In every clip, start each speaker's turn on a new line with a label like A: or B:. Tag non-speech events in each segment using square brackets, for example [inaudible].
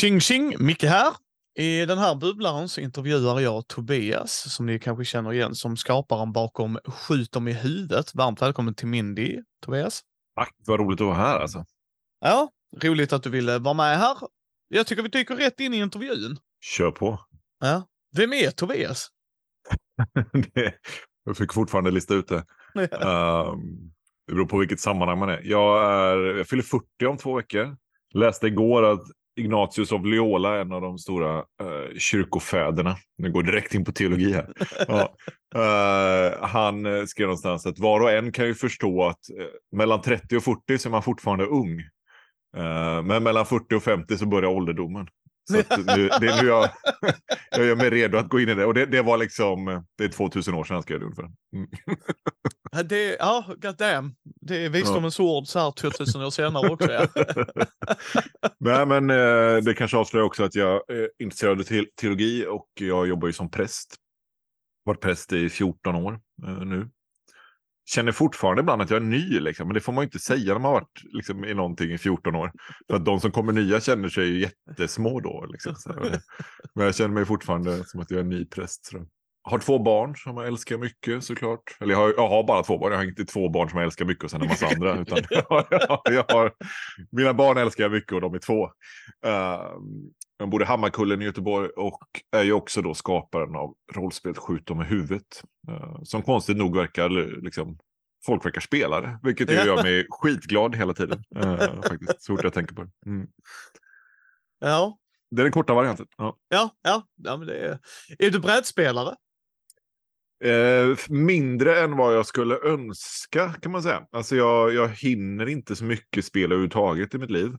A: Tjing tjing, Micke här. I den här bubblaren så intervjuar jag Tobias, som ni kanske känner igen som skaparen bakom Skjut dem i huvudet. Varmt välkommen till Mindy, Tobias.
B: Tack, vad roligt att vara här alltså.
A: Ja, roligt att du ville vara med här. Jag tycker vi dyker rätt in i intervjun.
B: Kör på.
A: Ja. Vem är Tobias? [laughs]
B: det, jag fick fortfarande lista ut det. um, det beror på vilket sammanhang man är. Jag, är. jag fyller 40 om två veckor. Läste igår att Ignatius av Loyola, en av de stora uh, kyrkofäderna. Nu går direkt in på teologi här. [laughs] ja. uh, han skrev någonstans att var och en kan ju förstå att uh, mellan 30 och 40 så är man fortfarande ung. men mellan 40 och 50 så börjar ålderdomen. Så nu, det är nu jag, [laughs] jag gör mig redo att gå in i det. Och det, det var liksom, det är 2000 år sedan skrev jag det ungefär. Mm. [laughs]
A: Det, ja, god damn. Det är visdomens ja. ord så här 2000 år senare också. Ja. [laughs]
B: Nej, men eh, det kanske avslöjar också att jag är intresserad av teologi och jag jobbar ju som präst. Varit präst i 14 år eh, nu känner fortfarande ibland att jag är ny, liksom. men det får man ju inte säga när man har varit liksom, i någonting i 14 år. För att de som kommer nya känner sig ju jättesmå då. Liksom, men jag känner mig fortfarande som att jag är ny präst. Så. Jag har två barn som jag älskar mycket såklart. Eller jag har, jag har, bara två barn, jag har inte två barn som jag älskar mycket och sen en massa andra. [laughs] Utan jag har, jag har, mina barn älskar jag mycket och de är två. Uh, jag bor i Hammarkullen i Göteborg och är ju också då skaparen av rollspelet Skjut dem i huvudet. Uh, som konstigt nog verkar, liksom, folk verkar spela det, vilket gör mig skitglad hela tiden. Uh, faktiskt, så fort jag tänker på det. Mm.
A: Ja.
B: Det är den korta varianten. Ja,
A: ja, ja, ja men det är... är du brädspelare?
B: Eh, mindre än vad jag skulle önska kan man säga. Alltså jag, jag hinner inte så mycket spel överhuvudtaget i mitt liv.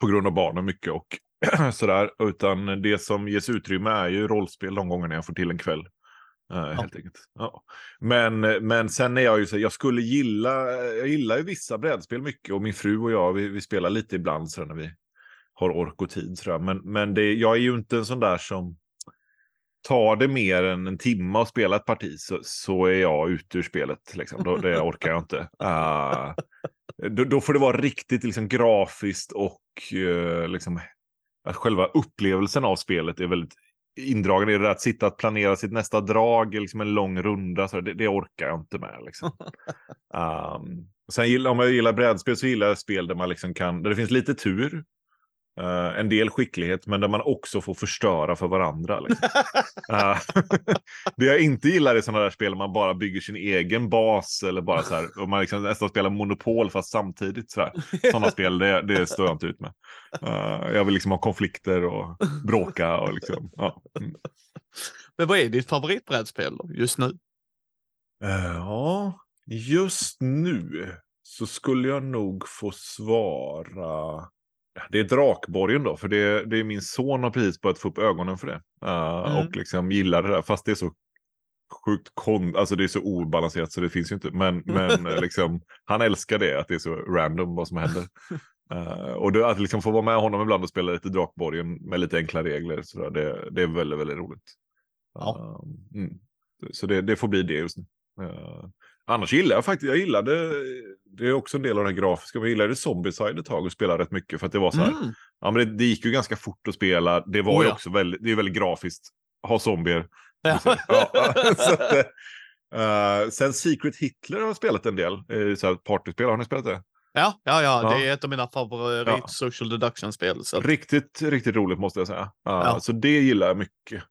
B: På grund av barnen mycket och [clears throat] sådär. Utan det som ges utrymme är ju rollspel de gångerna jag får till en kväll. Uh, ja. Helt enkelt. Ja. Men, men sen är jag ju så jag skulle gilla, jag gillar ju vissa brädspel mycket och min fru och jag, vi, vi spelar lite ibland så när vi har ork och tid. Så men men det, jag är ju inte en sån där som tar det mer än en timme att spela ett parti så, så är jag ute ur spelet. Liksom. Då, det orkar jag inte. Uh, [laughs] då, då, får det vara riktigt liksom, grafiskt och uh, liksom, att själva upplevelsen av spelet är väldigt indragen i det där att sitta och planera sitt nästa drag, liksom en lång runda, så det, det orkar jag inte med. Liksom. [laughs] um, sen om jag gillar brädspel så gillar jag spel där man liksom kan, där det finns lite tur, Uh, en del skicklighet, men där man också får förstöra för varandra. Liksom. uh, [laughs] [laughs] det jag inte gillar är sådana där spel man bara bygger sin egen bas eller bara så här, och man liksom nästan spelar monopol fast samtidigt. Sådana spel, det, det står jag inte ut med. Uh, jag vill liksom ha konflikter och bråka och liksom, ja. Mm.
A: Men vad är ditt favoritbrädspel just nu?
B: Ja, just nu så skulle jag nog få svara det är Drakborgen då, för det, det är min son har precis börjat få upp ögonen för det. Uh, mm. Och liksom gillar det där, fast det är så sjukt kon alltså det är så obalanserat så det finns ju inte. Men, men eh, liksom, han älskar det, att det är så random vad som händer. Uh, [laughs] och det, att liksom få vara med honom ibland och spela lite Drakborgen med lite enkla regler, så där, det, det är väldigt, väldigt roligt. Ja. Uh, mm. Så det, det, får bli det just nu. Uh, Annars gillar jag faktiskt, jag gillade, det är också en del av det grafiska, men jag gillade Zombieside ett tag och spelade rätt mycket för att det var så här, mm. ja men det, det, gick ju ganska fort att spela, det var oh, ju ja. också väldigt, det är väldigt grafiskt, ha zombier. Ja. ja, [laughs] att, uh, sen Secret Hitler har jag spelat en del, uh, så här partyspel, har ni spelat det?
A: Ja, ja, ja, det är ett av mina favorit ja. social deduction-spel.
B: Riktigt, riktigt roligt måste jag säga. Uh, ja. Så det gillar jag mycket.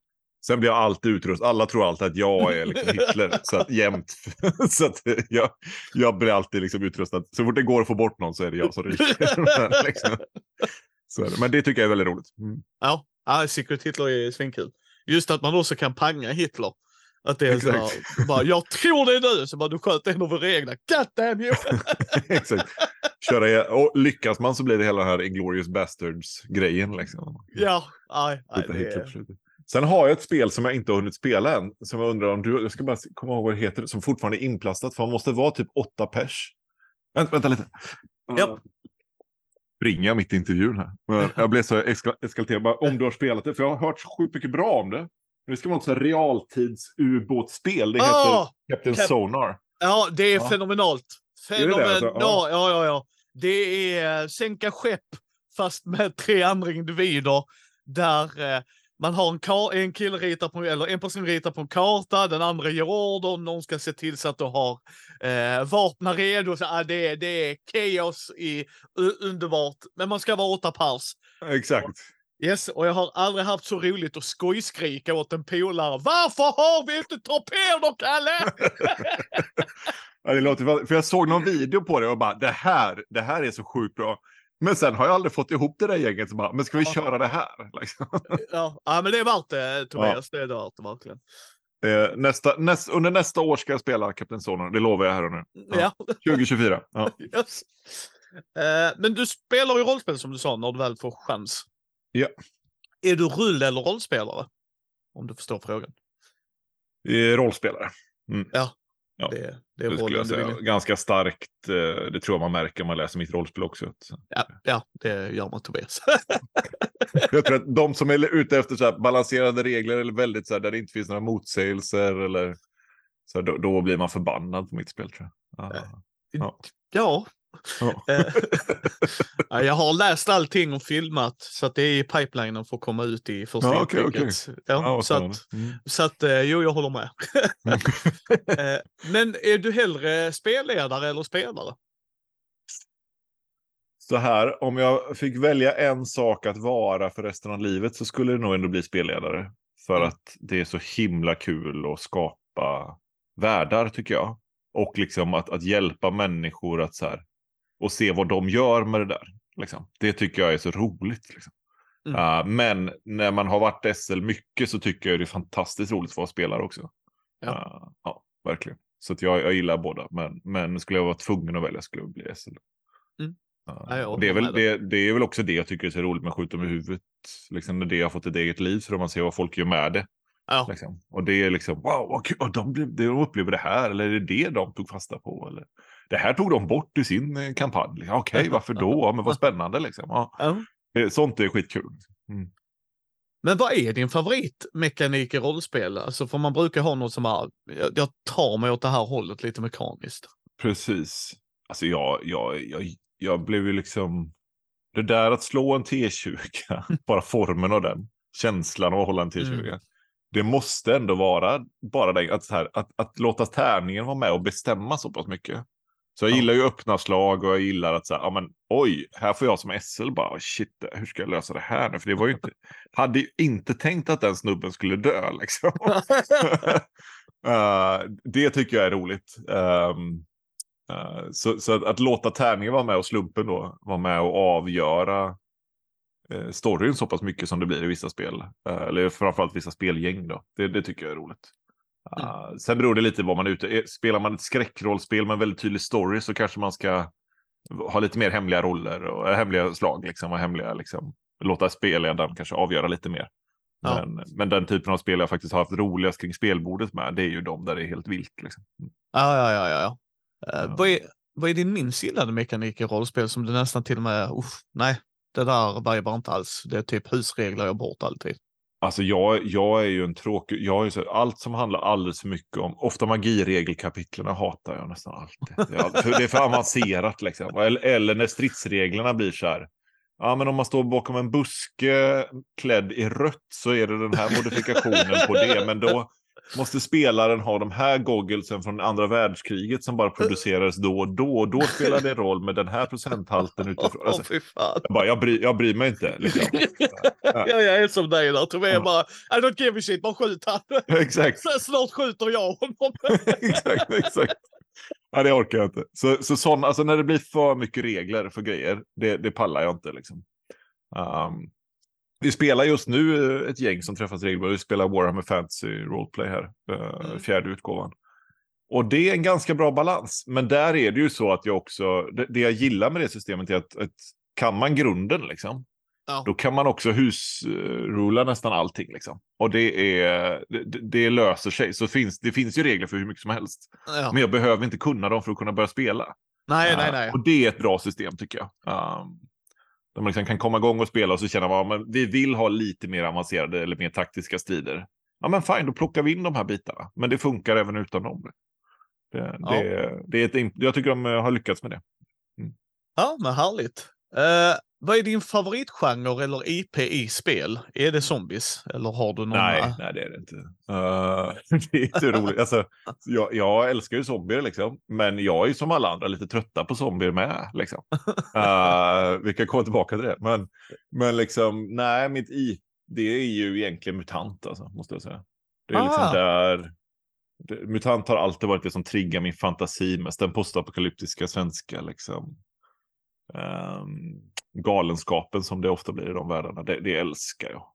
B: Sen blir jag alltid utrustad. Alla tror alltid att jag är liksom [laughs] Hitler. så att, jämt. [laughs] så att jag, jag blir alltid liksom utrustad. Så fort det går att få bort någon så är det jag som ryker. [laughs] liksom. Men det tycker jag är väldigt roligt. Mm.
A: Ja, ja, Secret Hitler är svinkul. Just att man också kan panga Hitler. Att det är så här, bara, jag tror det är du, så bara du sköt en av våra egna. God damn you!
B: Exakt. Köra, och lyckas man så blir det hela den här Inglourious Bastards-grejen. Liksom.
A: Ja, aj, aj, det...
B: Sen har jag ett spel som jag inte har hunnit spela än. Som jag undrar om du, jag ska bara komma ihåg vad det heter, som fortfarande är inplastat. För man måste vara typ åtta pers. Vänta, vänta lite.
A: Ja.
B: Springer jag mitt i intervjun här. Men [laughs] jag blev så eskalterad. Bara, om du har spelat det, för jag har hört sjukt mycket bra om det. Det ska vara ett realtids-ubåtsspel. Det heter oh, Captain Cap Sonar.
A: Ja, det är ja. fenomenalt. Fenomenalt. Är det det alltså? ja. ja, ja, ja. Det är sänka skepp fast med tre andra individer där eh, man har en, kar- en kille ritar på, eller en person ritar på en karta, den andra ger order, någon ska se till så att du har eh, vapnen redo. Så, ah, det, det är chaos i underbart, men man ska vara åtta pers.
B: Exakt.
A: Yes, och jag har aldrig haft så roligt att skojskrika åt en polare. Varför har vi inte torpeder, Kalle? [laughs]
B: Ja, det låter, för jag såg någon video på det och bara det här, det här är så sjukt bra. Men sen har jag aldrig fått ihop det där gänget som bara, men ska vi
A: Ja.
B: köra det här? [laughs] Liksom.
A: ja, ja, men det är värt det, Tobias. Det är det värt det, verkligen.
B: Eh, nästa, näst, under nästa år ska jag spela Kapten Sonen, det lovar jag här och nu. Ja.
A: Ja. [laughs]
B: 2024. Ja. [laughs]
A: Yes. Eh, men du spelar ju rollspel som du sa när du väl får chans.
B: Ja.
A: Är du rull eller rollspelare? Om du förstår frågan.
B: Eh, Rollspelare. Ja.
A: Det, det är
B: Det skulle jag säga.
A: vill.
B: Ganska starkt. eh, Det tror jag man märker om man läser mitt rollspel också. Så.
A: Ja, ja, det gör man Tobias. [laughs]
B: Jag tror att de som är ute efter så balanserade regler eller väldigt så här, där det inte finns några motsägelser eller så här, då, då blir man förbannad på mitt spel tror jag. Ja. Ja.
A: Ja.
B: Ja. [laughs]
A: eh, ja, jag har läst allting och filmat så att det är i pipelinen för att komma ut i första
B: Ja, okej,
A: intrycket.
B: Ja,
A: så att,
B: Mm.
A: så att eh, jo, jag håller med. [laughs] [laughs] Eh, Men är du hellre spelledare eller spelare?
B: Så här, om jag fick välja en sak att vara för resten av livet så skulle det nog ändå bli spelledare. För
A: Mm.
B: att det är så himla kul att skapa världar tycker jag. Och liksom att, att hjälpa människor att så här, och se vad de gör med det där. Liksom. Det tycker jag är så roligt. Liksom.
A: Mm.
B: Uh, men när man har varit SL mycket så tycker jag det är fantastiskt roligt att vara spelare också.
A: Ja.
B: Uh, ja verkligen. Så att jag, jag gillar båda. Men, men skulle jag vara tvungen att välja skulle jag bli SL.
A: Mm.
B: Ja,
A: jag
B: och det, är väl, det, det är väl också det jag tycker är så roligt med skjuta med huvudet. Liksom när det har fått ett eget liv så man ser vad folk gör med det.
A: Ja.
B: Liksom. Och det är liksom, wow, vad kul, de, de upplever det här, eller är det det de tog fasta på? Eller, det här tog de bort i sin eh, kampanj. Okej, varför då? Men vad spännande liksom. Ja, det- sånt är skitkul.
A: Men vad är din favoritmekanik i rollspel? Alltså, för man brukar ha något som är, jag, tar mig åt det här hållet lite mekaniskt.
B: Precis. Alltså jag, jag, jag, jag blev ju liksom... Det där att slå en T20, [laughs] bara formen av den, känslan av att hålla en T20.
A: Mm.
B: Det måste ändå vara bara det, att, här, att, att låta tärningen vara med och bestämma så pass mycket. Så jag
A: Ja.
B: gillar ju öppna slag och jag gillar att säga, ja men oj, här får jag som SL bara, shit, hur ska jag lösa det här nu? För det var ju inte, [laughs] hade ju inte tänkt att den snubben skulle dö liksom. [laughs] Eh, det tycker jag är roligt. Ehm, eh, så så att, att låta tärningen vara med och slumpen då vara med och avgöra uh, storyn så pass mycket som det blir i vissa spel. Eh, eller framförallt vissa spelgäng då. Det, det tycker jag är roligt. Uh, Sen beror det lite vad man är ute är- Spelar man ett skräckrollspel med en väldigt tydlig story så kanske man ska ha lite mer hemliga roller och äh, hemliga slag liksom och hemliga liksom låta spelledaren kanske avgöra lite mer.
A: Ja.
B: Men, men den typen av spel jag faktiskt har haft roligast kring spelbordet med, det är ju de där det är helt vilt. Liksom.
A: Ja, ja, ja, ja. ja. Eh,
B: Ja.
A: vad, är, vad är din minst gillade mekanik i rollspel som du nästan till och med, usch, nej, det där vibar inte alls. Det är typ husregler jag bort alltid.
B: Alltså jag, jag är ju en tråkig, jag är ju så, allt som handlar alldeles för mycket om, ofta magiregelkapitlen hatar jag nästan alltid. Det är, för det är för avancerat liksom. Eller, eller när stridsreglerna blir så här, ja men om man står bakom en buske klädd i rött så är det den här modifikationen på det, men då måste spelaren ha de här gogglesen från andra världskriget som bara producerades då och då, och då spelar det roll med den här procenthalten utifrån. [laughs] Alltså,
A: fan.
B: jag, bara, jag, bryr, jag bryr mig inte. Liksom. [laughs]
A: ja, jag är som dig där.
B: Ja.
A: bara, I don't give a shit, bara skjut han. [laughs]
B: Exakt.
A: Snart skjuter jag honom.
B: exakt, exakt. Ja, det orkar jag inte. Så, så sån, alltså när det blir för mycket regler för grejer, det, det pallar jag inte. Liksom. Um, vi spelar just nu eh, ett gäng som träffas regelbundet. Vi spelar Warhammer Fantasy Roleplay här, eh,
A: Mm.
B: fjärde utgåvan. Och det är en ganska bra balans. Men där är det ju så att jag också, det, det jag gillar med det systemet är att, att kan man grunden liksom,
A: Ja.
B: då kan man också husrula nästan allting. Liksom. Och det, är, det, det löser sig. Så finns, det finns ju regler för hur mycket som helst.
A: Ja.
B: Men jag behöver inte kunna dem för att kunna börja spela.
A: Nej, nej,
B: Uh,
A: nej.
B: Och det är ett bra system tycker jag. Um, där man liksom kan komma igång och spela och så känna att men vi vill ha lite mer avancerade eller mer taktiska strider. Ja men fine, då plockar vi in de här bitarna. Men det funkar även utan dem. Det,
A: Ja.
B: det, det är ett, jag tycker de eh, har lyckats med det.
A: Ja, men härligt. Eh, vad är din favoritgenre eller IP i spel? Är det zombies? Eller har du någon?
B: Nej, nej det är det inte. Uh, [laughs] det är inte roligt. Alltså, jag, jag, älskar ju zombier liksom. Men jag är ju som alla andra lite trötta på zombier med. Liksom. Uh, [laughs] vi kan komma tillbaka till det. Men, men liksom, nej, mitt IP det är ju egentligen MUTANT alltså, måste jag säga. Det är liksom ah. där... Det, MUTANT har alltid varit det som triggar min fantasi mest. Den postapokalyptiska svenska liksom. Um, galenskapen som det ofta blir i de världarna. Det, det älskar jag.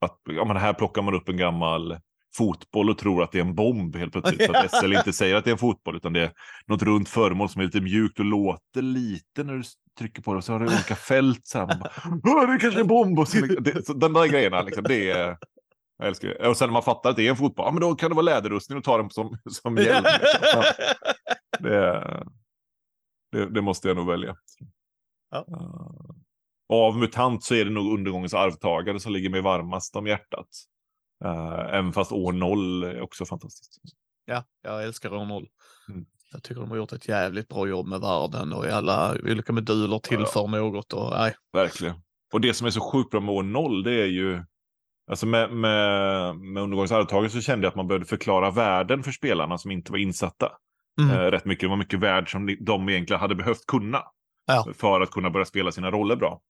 B: Att, ja, men här plockar man upp en gammal fotboll och tror att det är en bomb helt plötsligt. För att [laughs] SL inte säger att det är en fotboll utan det är något runt föremål som är lite mjukt och låter lite när du trycker på det. Och så har du olika fält. Så här, bara, det kanske är en bomb. Och så, liksom, det, så den där grejerna, liksom, det är... Jag älskar det. Och sen när man fattar att det är en fotboll, ja, men då kan det vara läderrustning och ta den som, som hjälm. [laughs] Ja. Det, det, det, måste jag nog välja. Ja. Uh, av MUTANT så är det nog undergångens arvtagare som ligger mig varmast om hjärtat. Uh, även fast år 0 är också fantastiskt.
A: Ja, jag älskar år 0. Mm. Jag tycker de har gjort ett jävligt bra jobb med världen och alla olika moduler tillför ja. något. Och, nej.
B: Verkligen. Och det som är så sjukt bra med år 0 det är ju Alltså med, med, med undergångens arvtagare så kände jag att man behövde förklara världen för spelarna som inte var insatta. Mm. Eh, rätt mycket. Det var mycket värld som de egentligen hade behövt kunna. Ja. För att kunna börja spela sina roller bra.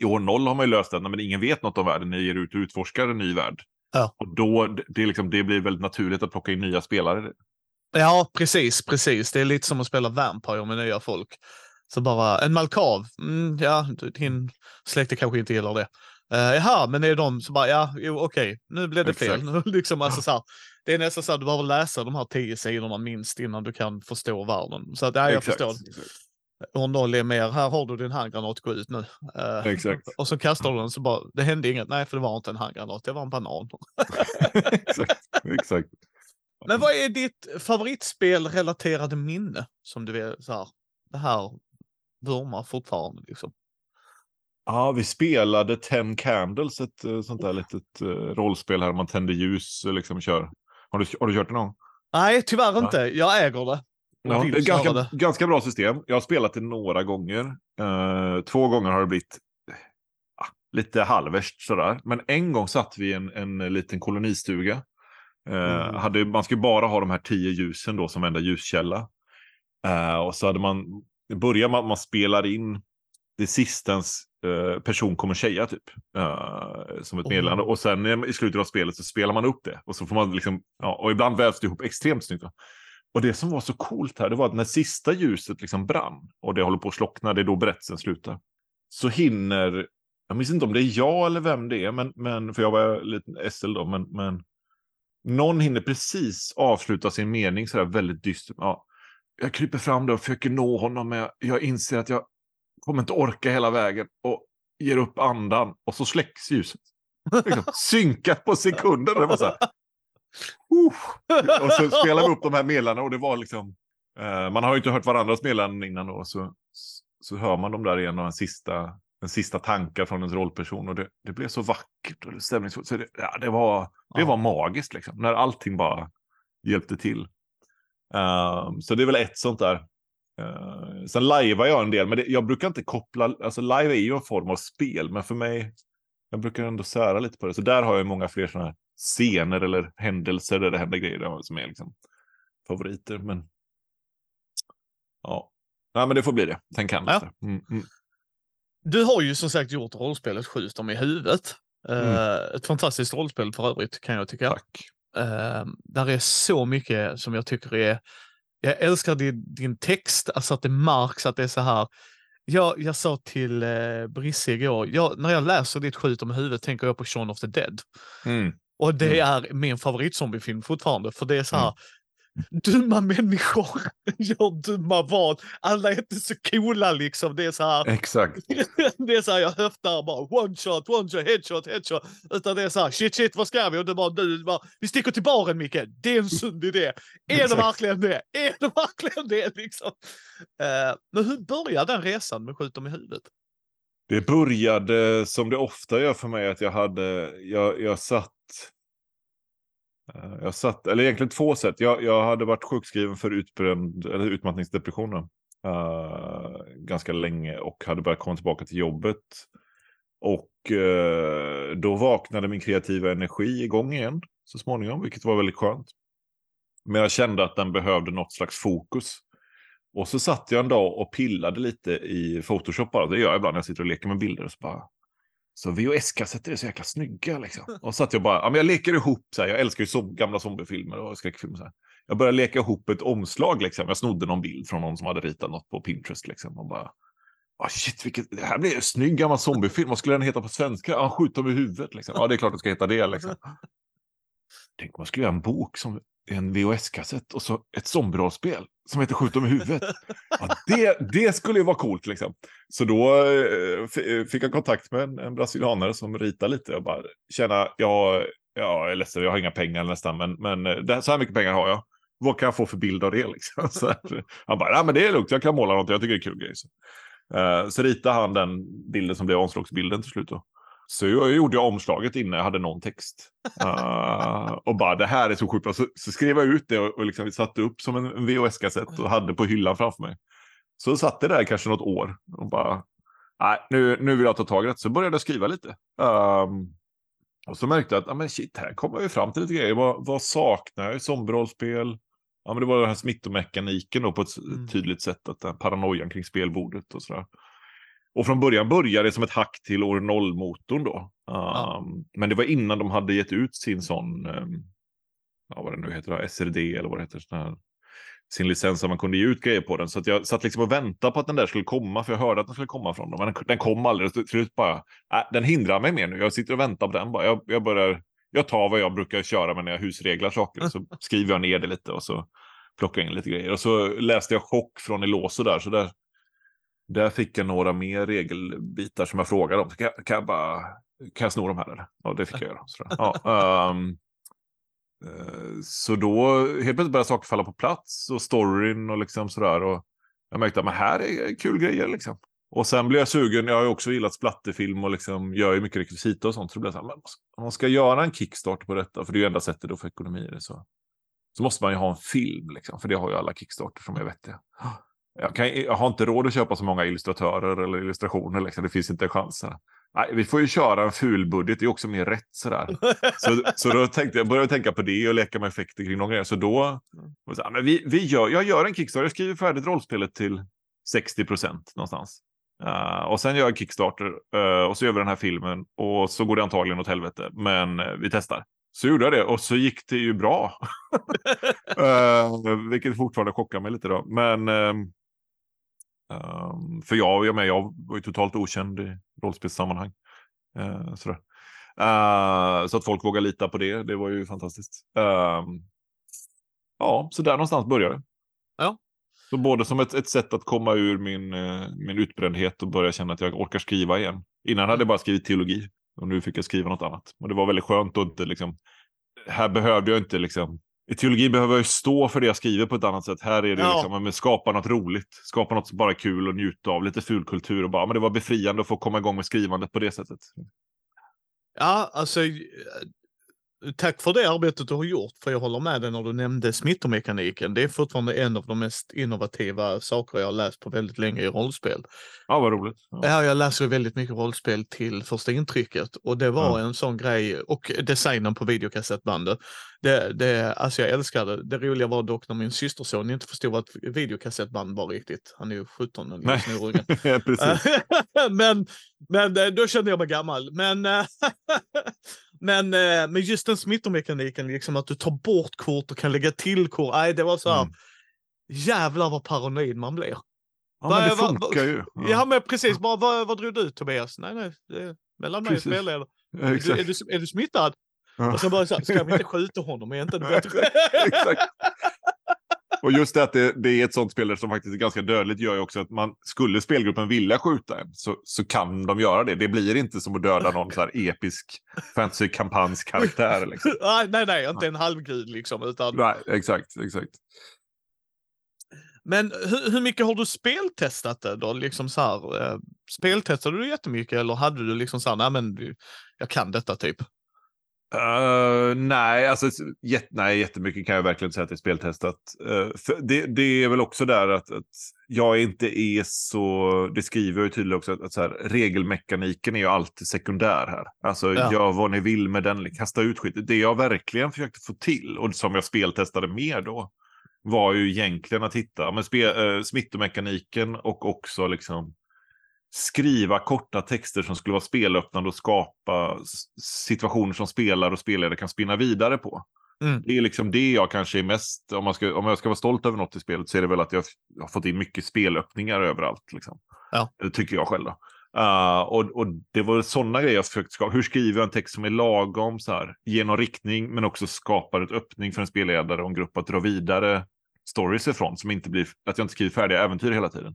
B: I år 0 har man ju löst att men ingen vet något om världen. Ni ger ut och utforskar en ny värld. Ja. Och då, det, liksom, det blir väldigt naturligt att plocka in nya spelare.
A: Ja, precis, precis. Det är lite som att spela Vampire med nya folk. Så bara en Malkav, mm, ja, din släkte kanske inte gillar det. Uh, jaha, men det är de som bara, ja, okej, okay, nu blev det fel. [laughs] liksom, alltså, så här, det är nästan så att du behöver läsa de här tio sidorna minst innan du kan förstå världen. Så att, ja, jag exakt, förstår. Exakt. Är mer, här har du din handgranat, gå ut nu.
B: Uh, exakt.
A: Och så kastar du den så bara, det hände inget, nej för det var inte en handgranat, det var en banan. [laughs]
B: exakt, exakt.
A: Men vad är ditt favoritspelrelaterade minne som du är så här, det här vurmar fortfarande liksom?
B: Ja, vi spelade Ten Candles, ett uh, sånt där litet uh, rollspel här man tänder ljus och liksom kör. Har du, har du kört det någon?
A: Nej, tyvärr inte. Jag äger det.
B: Ja, det är ganska, det. ganska bra system. Jag har spelat det några gånger. Uh, två gånger har det blivit uh, lite halvvärst sådär. Men en gång satt vi i en, en liten kolonistuga. Uh, mm. hade, man skulle bara ha de här tio ljusen då som enda ljuskälla. och så hade man, börjar man, man spelar in det sistens uh, person kommer tjeja typ. Uh, som ett meddelande. Oh. Och sen i slutet av spelet så spelar man upp det. Och så får man liksom, ja, och ibland vävs det ihop extremt snyggt. Och det som var så coolt här, det var att när sista ljuset liksom brann och det håller på att slockna, det är då berättelsen slutar. Så hinner, jag minns inte om det är jag eller vem det är, men, men för jag var lite SL då, men, men någon hinner precis avsluta sin mening sådär väldigt dystert. Ja, jag kryper fram där och försöker nå honom, men jag, jag inser att jag kommer inte orka hela vägen och ger upp andan och så släcks ljuset. Liksom, [laughs] synkat på sekunden. Det var så här, och så spelade vi upp de här medlarna och det var liksom... Eh, man har ju inte hört varandras meddelanden innan då. Så, så hör man dem där igen och en sista, en sista tankar från ens rollperson. Och det, det blev så vackert och stämningsfullt. Så det, ja, det, var, det var magiskt liksom. När allting bara hjälpte till. Uh, så det är väl ett sånt där. Uh, sen lajvar jag en del, men det, jag brukar inte koppla, alltså live är ju en form av spel, men för mig, jag brukar ändå sära lite på det. Så där har jag många fler sådana här scener eller händelser där det händer grejer som är liksom favoriter. Men ja, ja men det får bli det. Tänk han ja. mm, mm.
A: Du har ju som sagt gjort rollspelet Skjut dem i huvudet. Mm. Uh, ett fantastiskt rollspel för övrigt kan jag tycka.
B: Tack.
A: Uh, där är så mycket som jag tycker är jag älskar din, din text, alltså att det märks att det är så här. Jag, jag sa till eh, Brisse igår, jag, när jag läser ditt Skjut om huvudet tänker jag på Shaun of the Dead. Mm. Och det mm. är min favoritzombiefilm fortfarande, för det är så här, mm. Dumma människor [laughs] gör dumma val. Alla är inte så coola liksom. Det är så här.
B: Exakt. [laughs]
A: det är så här, jag höftar bara one shot, one shot, headshot, headshot. Utan det är så här, shit, shit, vad ska vi? Och det bara, du, bara, vi sticker till baren Micke. Det är en sund idé. Är det verkligen det? Är det verkligen det liksom? Uh, men hur började den resan med skjut dem i huvudet?
B: Det började som det ofta gör för mig att jag hade, jag, jag satt Eh, jag satt, eller egentligen två sätt. Jag, jag hade varit sjukskriven för utbränd, eller utmattningsdepressionen. uh, ganska länge och hade börjat komma tillbaka till jobbet. Och uh, då vaknade min kreativa energi igång igen så småningom, vilket var väldigt skönt. Men jag kände att den behövde något slags fokus. Och så satt jag en dag och pillade lite i Photoshop bara. Det gör jag ibland när jag sitter och leker med bilder. Och så bara, så VHS-kassetter är så jäkla snygga liksom. [laughs] Och så satt jag bara, ja men jag leker ihop så här, jag älskar ju så, gamla zombiefilmer och skräckfilmer så här. Jag började leka ihop ett omslag liksom. Jag snodde någon bild från någon som hade ritat något på Pinterest liksom. Och bara, ah, shit, vilket, det här blir en snygg gammal zombiefilm. Vad skulle den heta på svenska? Ja, skjut dem i huvudet liksom. Ja, det är klart det ska heta det liksom. [laughs] Tänk om man skulle göra en bok som en VHS-kassett och så ett zombierollspel som heter Skjut dem i huvudet. Ja, det, det skulle ju vara coolt liksom. Så då eh, eh fick jag kontakt med en, en brasilianare som ritar lite och bara känna, ja, jag är ledsen, jag har inga pengar nästan, men, men eh, det, så här mycket pengar har jag. Vad kan jag få för bild av det liksom? [laughs] Så här, han bara, men det är lugnt, jag kan måla något, jag tycker det är kul grej. Så, uh, så ritade han den bilden som blev omslagsbilden till slut. Då. Så jag gjorde jag omslaget innan jag hade någon text. Uh, [laughs] och bara det här är så sjukt Så, så skrev jag ut det och, och liksom satte upp som en VHS-kassett och hade på hyllan framför mig. Så satt det där kanske något år och bara, nej, nu, nu vill jag ta tag i det. Så började jag skriva lite. Um, och så märkte jag att, ja men shit, här kommer ju fram till lite grejer. Vad, vad saknar jag i zombierollspel? Ja, men det var den här smittomekaniken då på ett mm. tydligt sätt. Att den paranoian kring spelbordet och sådär. Och från början började det som ett hack till år 0-motorn då. Ja. Um, men det var innan de hade gett ut sin sån, um, ja, vad det nu heter, SRD eller vad det heter, sån här, sin licens så man kunde ge ut grejer på den. Så att jag satt liksom och väntade på att den där skulle komma, för jag hörde att den skulle komma från dem. Men den, den kom aldrig. Till slut bara, äh, den hindrar mig mer nu. Jag sitter och väntar på den bara. Jag, jag börjar, jag tar vad jag brukar köra med när jag husreglar saker. Så [laughs] skriver jag ner det lite och så plockar jag in lite grejer. Och så läste jag chock från Eloso där. Så där där fick jag några mer regelbitar som jag frågade om. Kan, kan jag bara, kan jag sno de här eller? Ja, det fick jag göra. Så, ja, um, [laughs] så då helt plötsligt började saker falla på plats och storyn och liksom sådär. Och jag märkte att här är kul grejer liksom. Och sen blev jag sugen, jag har ju också gillat splatterfilm och liksom gör ju mycket rekvisita och sånt. Så det blev så här, men om man ska göra en kickstart på detta, för det är ju enda sättet att få ekonomi i det, så, så måste man ju ha en film, liksom, för det har ju alla kickstarter som är vettiga. Jag, kan, jag har inte råd att köpa så många illustratörer eller illustrationer. Liksom. Det finns inte chanser. Nej, vi får ju köra en ful budget. Det är också mer rätt sådär. Så, så då tänkte jag började tänka på det och leka med effekter kring någon grej. Så då, så här, men vi, vi gör, jag gör en Kickstarter. Jag skriver färdigt rollspelet till 60 procent någonstans. Uh, och sen gör jag Kickstarter uh, och så gör vi den här filmen och så går det antagligen åt helvete. Men uh, vi testar. Så gjorde jag det och så gick det ju bra. [laughs] vilket fortfarande chockar mig lite då. Men ehm, Um, för jag, jag, med, jag var ju totalt okänd i rollspelssammanhang. Uh, sådär. Uh, så att folk vågar lita på det, det var ju fantastiskt. Uh, ja, så där någonstans började det.
A: Ja.
B: Så både som ett, ett sätt att komma ur min, uh, min utbrändhet och börja känna att jag orkar skriva igen. Innan hade jag bara skrivit teologi och nu fick jag skriva något annat. Och det var väldigt skönt att inte liksom, här behövde jag inte liksom i teologi behöver jag stå för det jag skriver på ett annat sätt. Här är det ja. liksom, men skapa något roligt, skapa något som bara är kul och njuta av, lite fulkultur och bara, men det var befriande att få komma igång med skrivandet på det sättet.
A: Ja, alltså tack för det arbetet du har gjort, för jag håller med dig när du nämnde smittomekaniken. Det är fortfarande en av de mest innovativa saker jag har läst på väldigt länge i rollspel.
B: Ja, vad roligt. Ja,
A: ja jag läser väldigt mycket rollspel till första intrycket och det var ja. en sån grej och designen på videokassettbandet. Det, det, alltså jag älskar det. Det roliga var dock när min systerson inte förstod vad ett videokassettband var riktigt. Han är ju 17 och
B: Nej. [laughs] precis. [laughs]
A: men, men eh, då kände jag mig gammal. Men [laughs] Men eh, med just den smittomekaniken, liksom att du tar bort kort och kan lägga till kort. Nej, det var så här. Mm. Jävlar vad paranoid man blir.
B: Ja, men det funkar ju.
A: Ja, ja men precis. Bara, vad, vad drog du Tobias? Nej, nej. Det mellan mig och spelledaren. Ja, är, du, är, du, är du smittad? Ja. Och så bara så här, ska vi inte skjuta honom? Är inte det bättre? [laughs] exakt.
B: Och just det att det, det, är ett sånt spelare som faktiskt är ganska dödligt gör ju också att man skulle spelgruppen vilja skjuta en så, så kan de göra det. Det blir inte som att döda någon så här episk fantasy-kampanjskaraktär. [laughs] Liksom.
A: nej, nej, inte en halvgud liksom. Utan...
B: Nej, exakt, exakt.
A: Men hur, hur, mycket har du speltestat det då? Liksom så här, eh, speltestade du jättemycket eller hade du liksom så här, nej men jag kan detta typ?
B: Uh, nej, alltså jät nej, jättemycket kan jag verkligen säga att det är speltestat. Uh, det, det, är väl också där att, att jag inte är så, det skriver jag ju tydligt också, att, att så här, regelmekaniken är ju alltid sekundär här. Alltså ja. gör vad ni vill med den, kasta ut skit. Det jag verkligen försökte få till och som jag speltestade mer då var ju egentligen att hitta men spel, uh, smittomekaniken och också liksom skriva korta texter som skulle vara spelöppnande och skapa situationer som spelare och spelare kan spinna vidare på. Mm. Det är liksom det jag kanske är mest, om, man ska, om jag ska vara stolt över något i spelet så är det väl att jag har fått in mycket spelöppningar överallt. Liksom. Ja. Det tycker jag själv. Uh, och, och, det var sådana grejer jag försökte skapa. Hur skriver jag en text som är lagom, så här, ger någon riktning, men också skapar ett öppning för en spelledare och en grupp att dra vidare stories ifrån, som inte blir, att jag inte skriver färdiga äventyr hela tiden.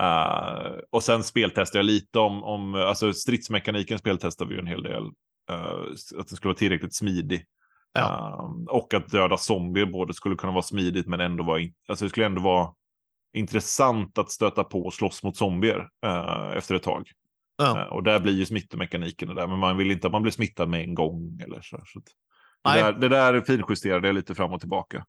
B: Uh, och sen speltestade jag lite om, om alltså stridsmekaniken speltestade vi ju en hel del. Uh, att det skulle vara tillräckligt smidig. Ja. Uh, och att döda zombier både skulle kunna vara smidigt men ändå vara, alltså det skulle ändå vara intressant att stöta på och slåss mot zombier efter ett tag. Ja. och där blir ju smittomekaniken där, men man vill inte att man blir smittad med en gång. Eller så. så det, där, det där finjusterade jag lite fram och tillbaka.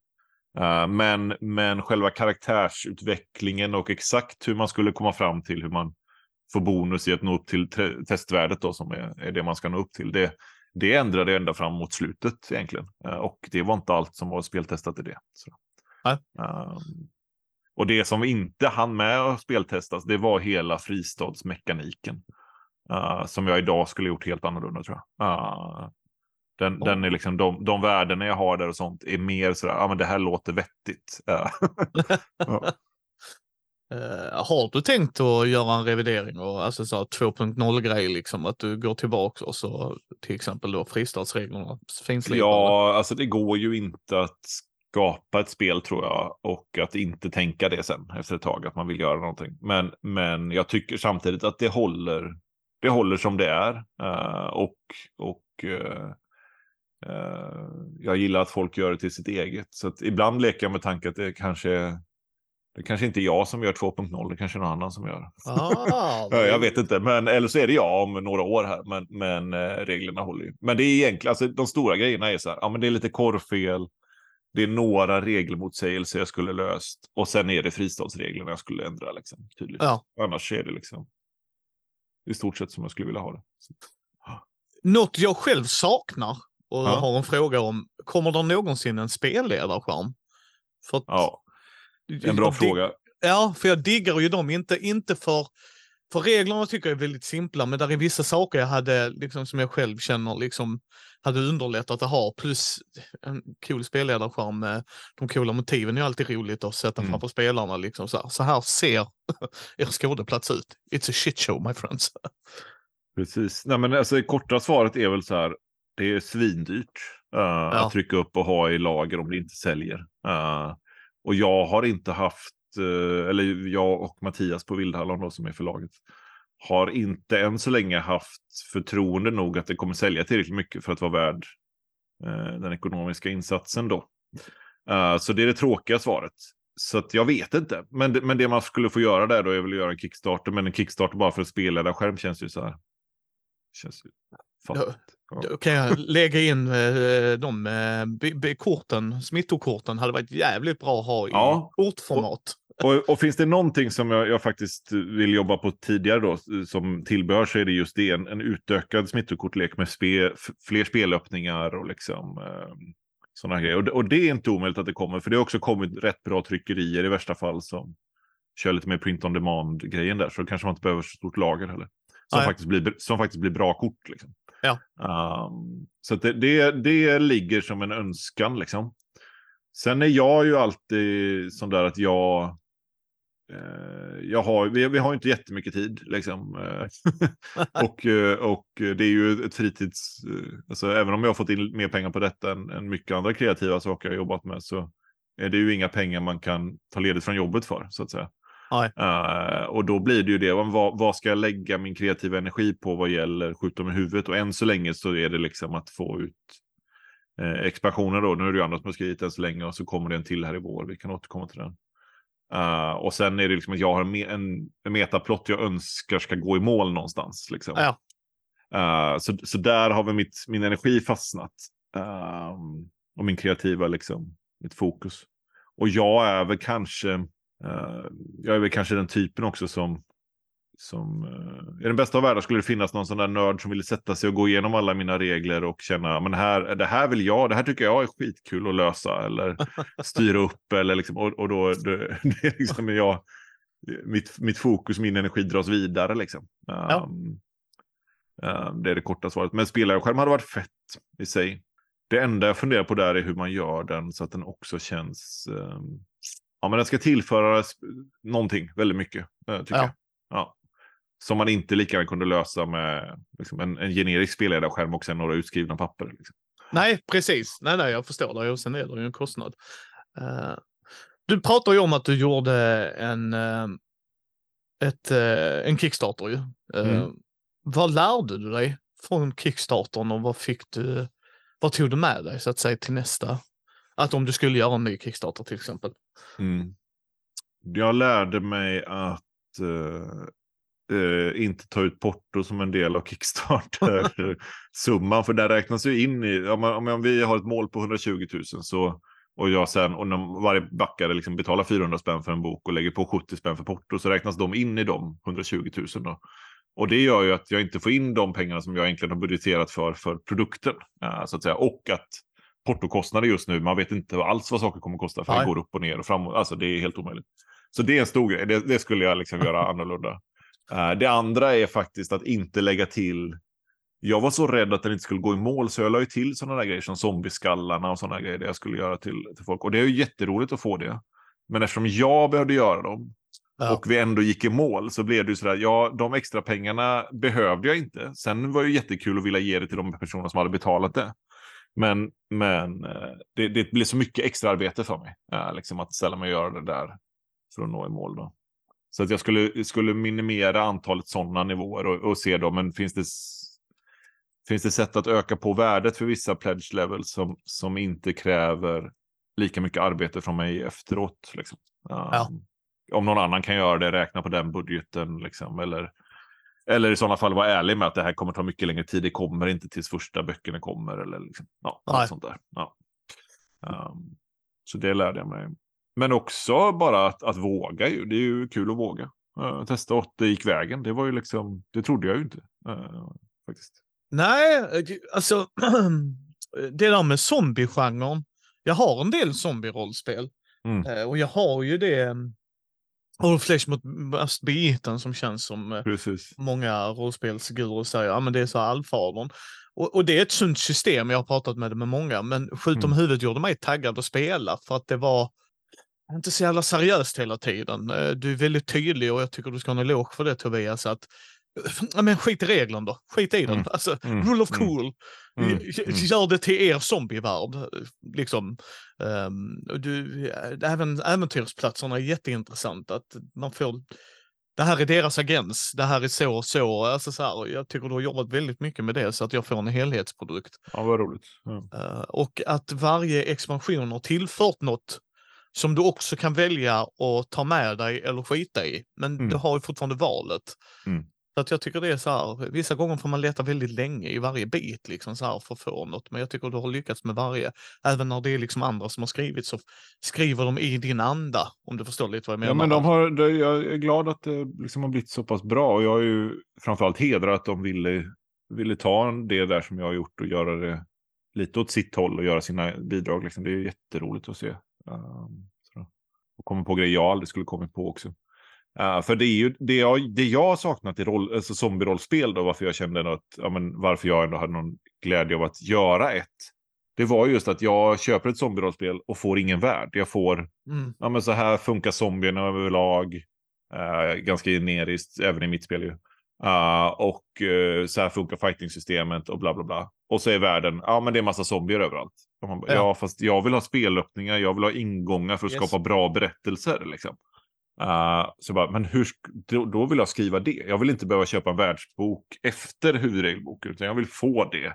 B: Uh, men, men själva karaktärsutvecklingen och exakt hur man skulle komma fram till hur man får bonus i att nå upp till testvärdet då, som är, är det man ska nå upp till. Det, det ändrade ända fram mot slutet egentligen. Uh, och det var inte allt som var speltestat i det. Uh, och det som inte hann med att speltestas, det var hela fristadsmekaniken. Som jag idag skulle gjort helt annorlunda tror jag. Den, den är liksom, de, de värdena jag har där och sånt är mer sådär, ja men det här låter vettigt. [laughs] ja.
A: Uh, [laughs] har du tänkt att göra en revidering och alltså så 2.0 grej liksom att du går tillbaka och så till exempel då fristadsreglerna
B: finslipa? Ja, alltså det går ju inte att skapa ett spel tror jag och att inte tänka det sen efter ett tag att man vill göra någonting. Men, men jag tycker samtidigt att det håller. Det håller som det är uh, och och uh, jag gillar att folk gör det till sitt eget. Så att ibland leker jag med tanken att det kanske det kanske inte är jag som gör 2.0, det kanske är någon annan som gör. Ah, [laughs] jag vet inte, men eller så är det jag om några år här, men, men eh, reglerna håller ju. Men det är egentligen, alltså de stora grejerna är så här, ja men det är lite korrfel, det är några regelmotsägelser jag skulle löst och sen är det fristadsreglerna jag skulle ändra liksom, tydligt. Ja. Annars är det liksom i stort sett som jag skulle vilja ha det. Så.
A: Något jag själv saknar och ja. har en fråga om, kommer det någonsin en spelledarskärm?
B: För ja, en bra fråga.
A: Ja, för jag diggar ju dem, inte, inte för, för reglerna tycker jag är väldigt simpla, men där är vissa saker jag hade, liksom som jag själv känner, liksom hade underlättat att ha, plus en cool spelledarskärm med de coola motiven är alltid roligt att sätta mm. framför spelarna. Liksom så, här. så här ser [laughs] er skådeplats ut. It's a shit show my friends.
B: Precis. Nej, men alltså, korta svaret är väl så här, det är svindyrt uh, ja. att trycka upp och ha i lager om det inte säljer. Uh, och jag har inte haft, uh, eller jag och Mattias på Vildhallon då, som är förlaget, har inte än så länge haft förtroende nog att det kommer sälja tillräckligt mycket för att vara värd den ekonomiska insatsen då. så det är det tråkiga svaret. Så jag vet inte. Men det, men det man skulle få göra där då är väl att göra en Kickstarter. Men en Kickstarter bara för att spela där skärm känns ju så här. Känns ju
A: fattigt. Då kan jag lägga in eh, de eh, korten, smittokorten hade varit jävligt bra att ha i ja. kortformat.
B: Och, och, och, finns det någonting som jag, jag, faktiskt vill jobba på tidigare då, som tillbehör så är det just det, en, en utökad smittokortlek med spe, fler spelöppningar och liksom eh, sådana grejer. Och, och, det är inte omöjligt att det kommer, för det har också kommit rätt bra tryckerier i värsta fall som kör lite mer print on demand-grejen där, så då kanske man inte behöver så stort lager heller. Som, faktiskt blir, som faktiskt blir bra kort. Liksom. Ja. Um, så det, det, det ligger som en önskan liksom. Sen är jag ju alltid sån där att jag... Eh, jag har, vi, vi har inte jättemycket tid liksom. Eh, [laughs] och, eh, och det är ju ett fritids... Eh, alltså, även om jag har fått in mer pengar på detta än, än mycket andra kreativa saker jag jobbat med så är det ju inga pengar man kan ta ledigt från jobbet för så att säga. Uh, och då blir det ju det, vad, vad, ska jag lägga min kreativa energi på vad gäller skjuta med huvudet? Och än så länge så är det liksom att få ut uh, expansioner då. Nu är det ju andra som har skrivit än så länge och så kommer det en till här i vår. Vi kan återkomma till den. Uh, och sen är det liksom att jag har en, en, en metaplott jag önskar ska gå i mål någonstans. Liksom. Ja. Uh, så, så där har väl mitt, min energi fastnat. Uh, och min kreativa, liksom, mitt fokus. Och jag är väl kanske, jag är väl kanske den typen också som, som i den bästa av världar skulle det finnas någon sån där nörd som vill sätta sig och gå igenom alla mina regler och känna, men här, det här vill jag, det här tycker jag är skitkul att lösa eller [laughs] styra upp eller liksom, och, och då, det, [laughs] det liksom jag, mitt, mitt fokus, min energi dras vidare liksom. Ja. Um, um, det är det korta svaret. Men spelarskärm hade varit fett i sig. Det enda jag funderar på där är hur man gör den så att den också känns... Um, ja, men den ska tillföra någonting väldigt mycket, uh, tycker ja. jag. Ja. Som man inte lika gärna kunde lösa med liksom, en, en generisk spelledarskärm och sen några utskrivna papper. Liksom.
A: Nej, precis. Nej, nej, jag förstår det. Och sen är det ju en kostnad. Uh, du pratar ju om att du gjorde en, eh, ett, eh, en Kickstarter ju. Eh, mm. Vad lärde du dig från Kickstartern och vad fick du, vad tog du med dig så att säga till nästa? Att om du skulle göra en ny Kickstarter till exempel.
B: Mm. Jag lärde mig att uh, uh, inte ta ut porto som en del av Kickstarter-summan. [laughs] för där räknas ju in i, om, om vi har ett mål på 120 000 så och jag sen, och när varje backare liksom betalar 400 spänn för en bok och lägger på 70 spänn för porto så räknas de in i de 120 000 då. Och det gör ju att jag inte får in de pengarna som jag egentligen har budgeterat för, för produkten. Uh, så att säga. Och att portokostnader just nu, man vet inte alls vad saker kommer att kosta för Nej. det går upp och ner och framåt. Alltså det är helt omöjligt. Så det är en stor grej, det, det skulle jag liksom göra [laughs] annorlunda. Uh, det andra är faktiskt att inte lägga till jag var så rädd att den inte skulle gå i mål så jag la ju till sådana där grejer som zombieskallarna och sådana grejer det jag skulle göra till, till folk. Och det är ju jätteroligt att få det. Men eftersom jag behövde göra dem ja. och vi ändå gick i mål så blev det ju sådär, ja de extra pengarna behövde jag inte. Sen var det ju jättekul att vilja ge det till de personer som hade betalat det. Men, men eh, det, det blev så mycket extra arbete för mig, äh, liksom att ställa mig och göra det där för att nå i mål. Då. Så att jag skulle, skulle minimera antalet sådana nivåer och, och se då, men finns det Finns det sätt att öka på värdet för vissa pledge levels som, som inte kräver lika mycket arbete från mig efteråt? Liksom? Ja. Um, om någon annan kan göra det, räkna på den budgeten. Liksom, eller, eller i sådana fall vara ärlig med att det här kommer ta mycket längre tid. Det kommer inte tills första böckerna kommer. Eller liksom, ja, allt sånt där. Ja. Um, så det lärde jag mig. Men också bara att, att våga. Ju. Det är ju kul att våga. Uh, testa och det gick vägen. Det var ju liksom, det trodde jag ju inte. Uh, faktiskt.
A: Nej, eh, alltså [clears throat] det där med zombiegenren. Jag har en del zombie-rollspel mm. Eh, och jag har ju det All Flesh mot Must Be Eaten som känns som eh,
B: Precis.
A: många rollspelsguruer säger, ja men det är så allfadern. Och, och, det är ett sunt system, jag har pratat med det med många, men Skjut om mm. huvudet gjorde mig taggad att spela för att det var inte så jävla seriöst hela tiden. Du är väldigt tydlig och jag tycker du ska ha en eloge för det Tobias, att men skit i reglerna då. Skit i den. Mm. Alltså, mm. rule of mm. cool. Mm. Mm. Gör det till er zombievärld. Liksom. Um, du, även äventyrsplatserna är jätteintressant. Att man får, det här är deras agens. Det här är så och så. Alltså, så här, jag tycker du har jobbat väldigt mycket med det så att jag får en helhetsprodukt.
B: Ja, vad roligt.
A: Ja. Uh, och att varje expansion har tillfört något som du också kan välja att ta med dig eller skita i. Men mm. du har ju fortfarande valet. Mm. Så att jag tycker det är så här, vissa gånger får man leta väldigt länge i varje bit liksom så här för att få något. Men jag tycker du har lyckats med varje. Även när det är liksom andra som har skrivit så skriver de i din anda. Om du förstår lite vad jag menar.
B: Ja, men de har, jag är glad att det liksom har blivit så pass bra. Och jag är ju framförallt hedrad att de ville, ville ta det där som jag har gjort och göra det lite åt sitt håll och göra sina bidrag. Liksom. Det är jätteroligt att se. Um, och komma på grejer jag aldrig skulle kommit på också. Uh, för det är ju det jag, det jag har saknat i roll, alltså zombie-rollspel då, varför jag kände att, ja, men varför jag ändå hade någon glädje av att göra ett. Det var just att jag köper ett zombie-rollspel och får ingen värld. Jag får, mm. ja men så här funkar zombierna överlag. Uh, ganska generiskt, även i mitt spel ju. Uh, och uh, så här funkar fighting-systemet och bla bla bla. Och så är världen, ja men det är massa zombier överallt. Bara, ja. ja. fast jag vill ha spelöppningar, jag vill ha ingångar för att yes. skapa bra berättelser. Liksom. Uh, så bara, men hur, då, då, vill jag skriva det. Jag vill inte behöva köpa en världsbok efter huvudregelboken, utan jag vill få det.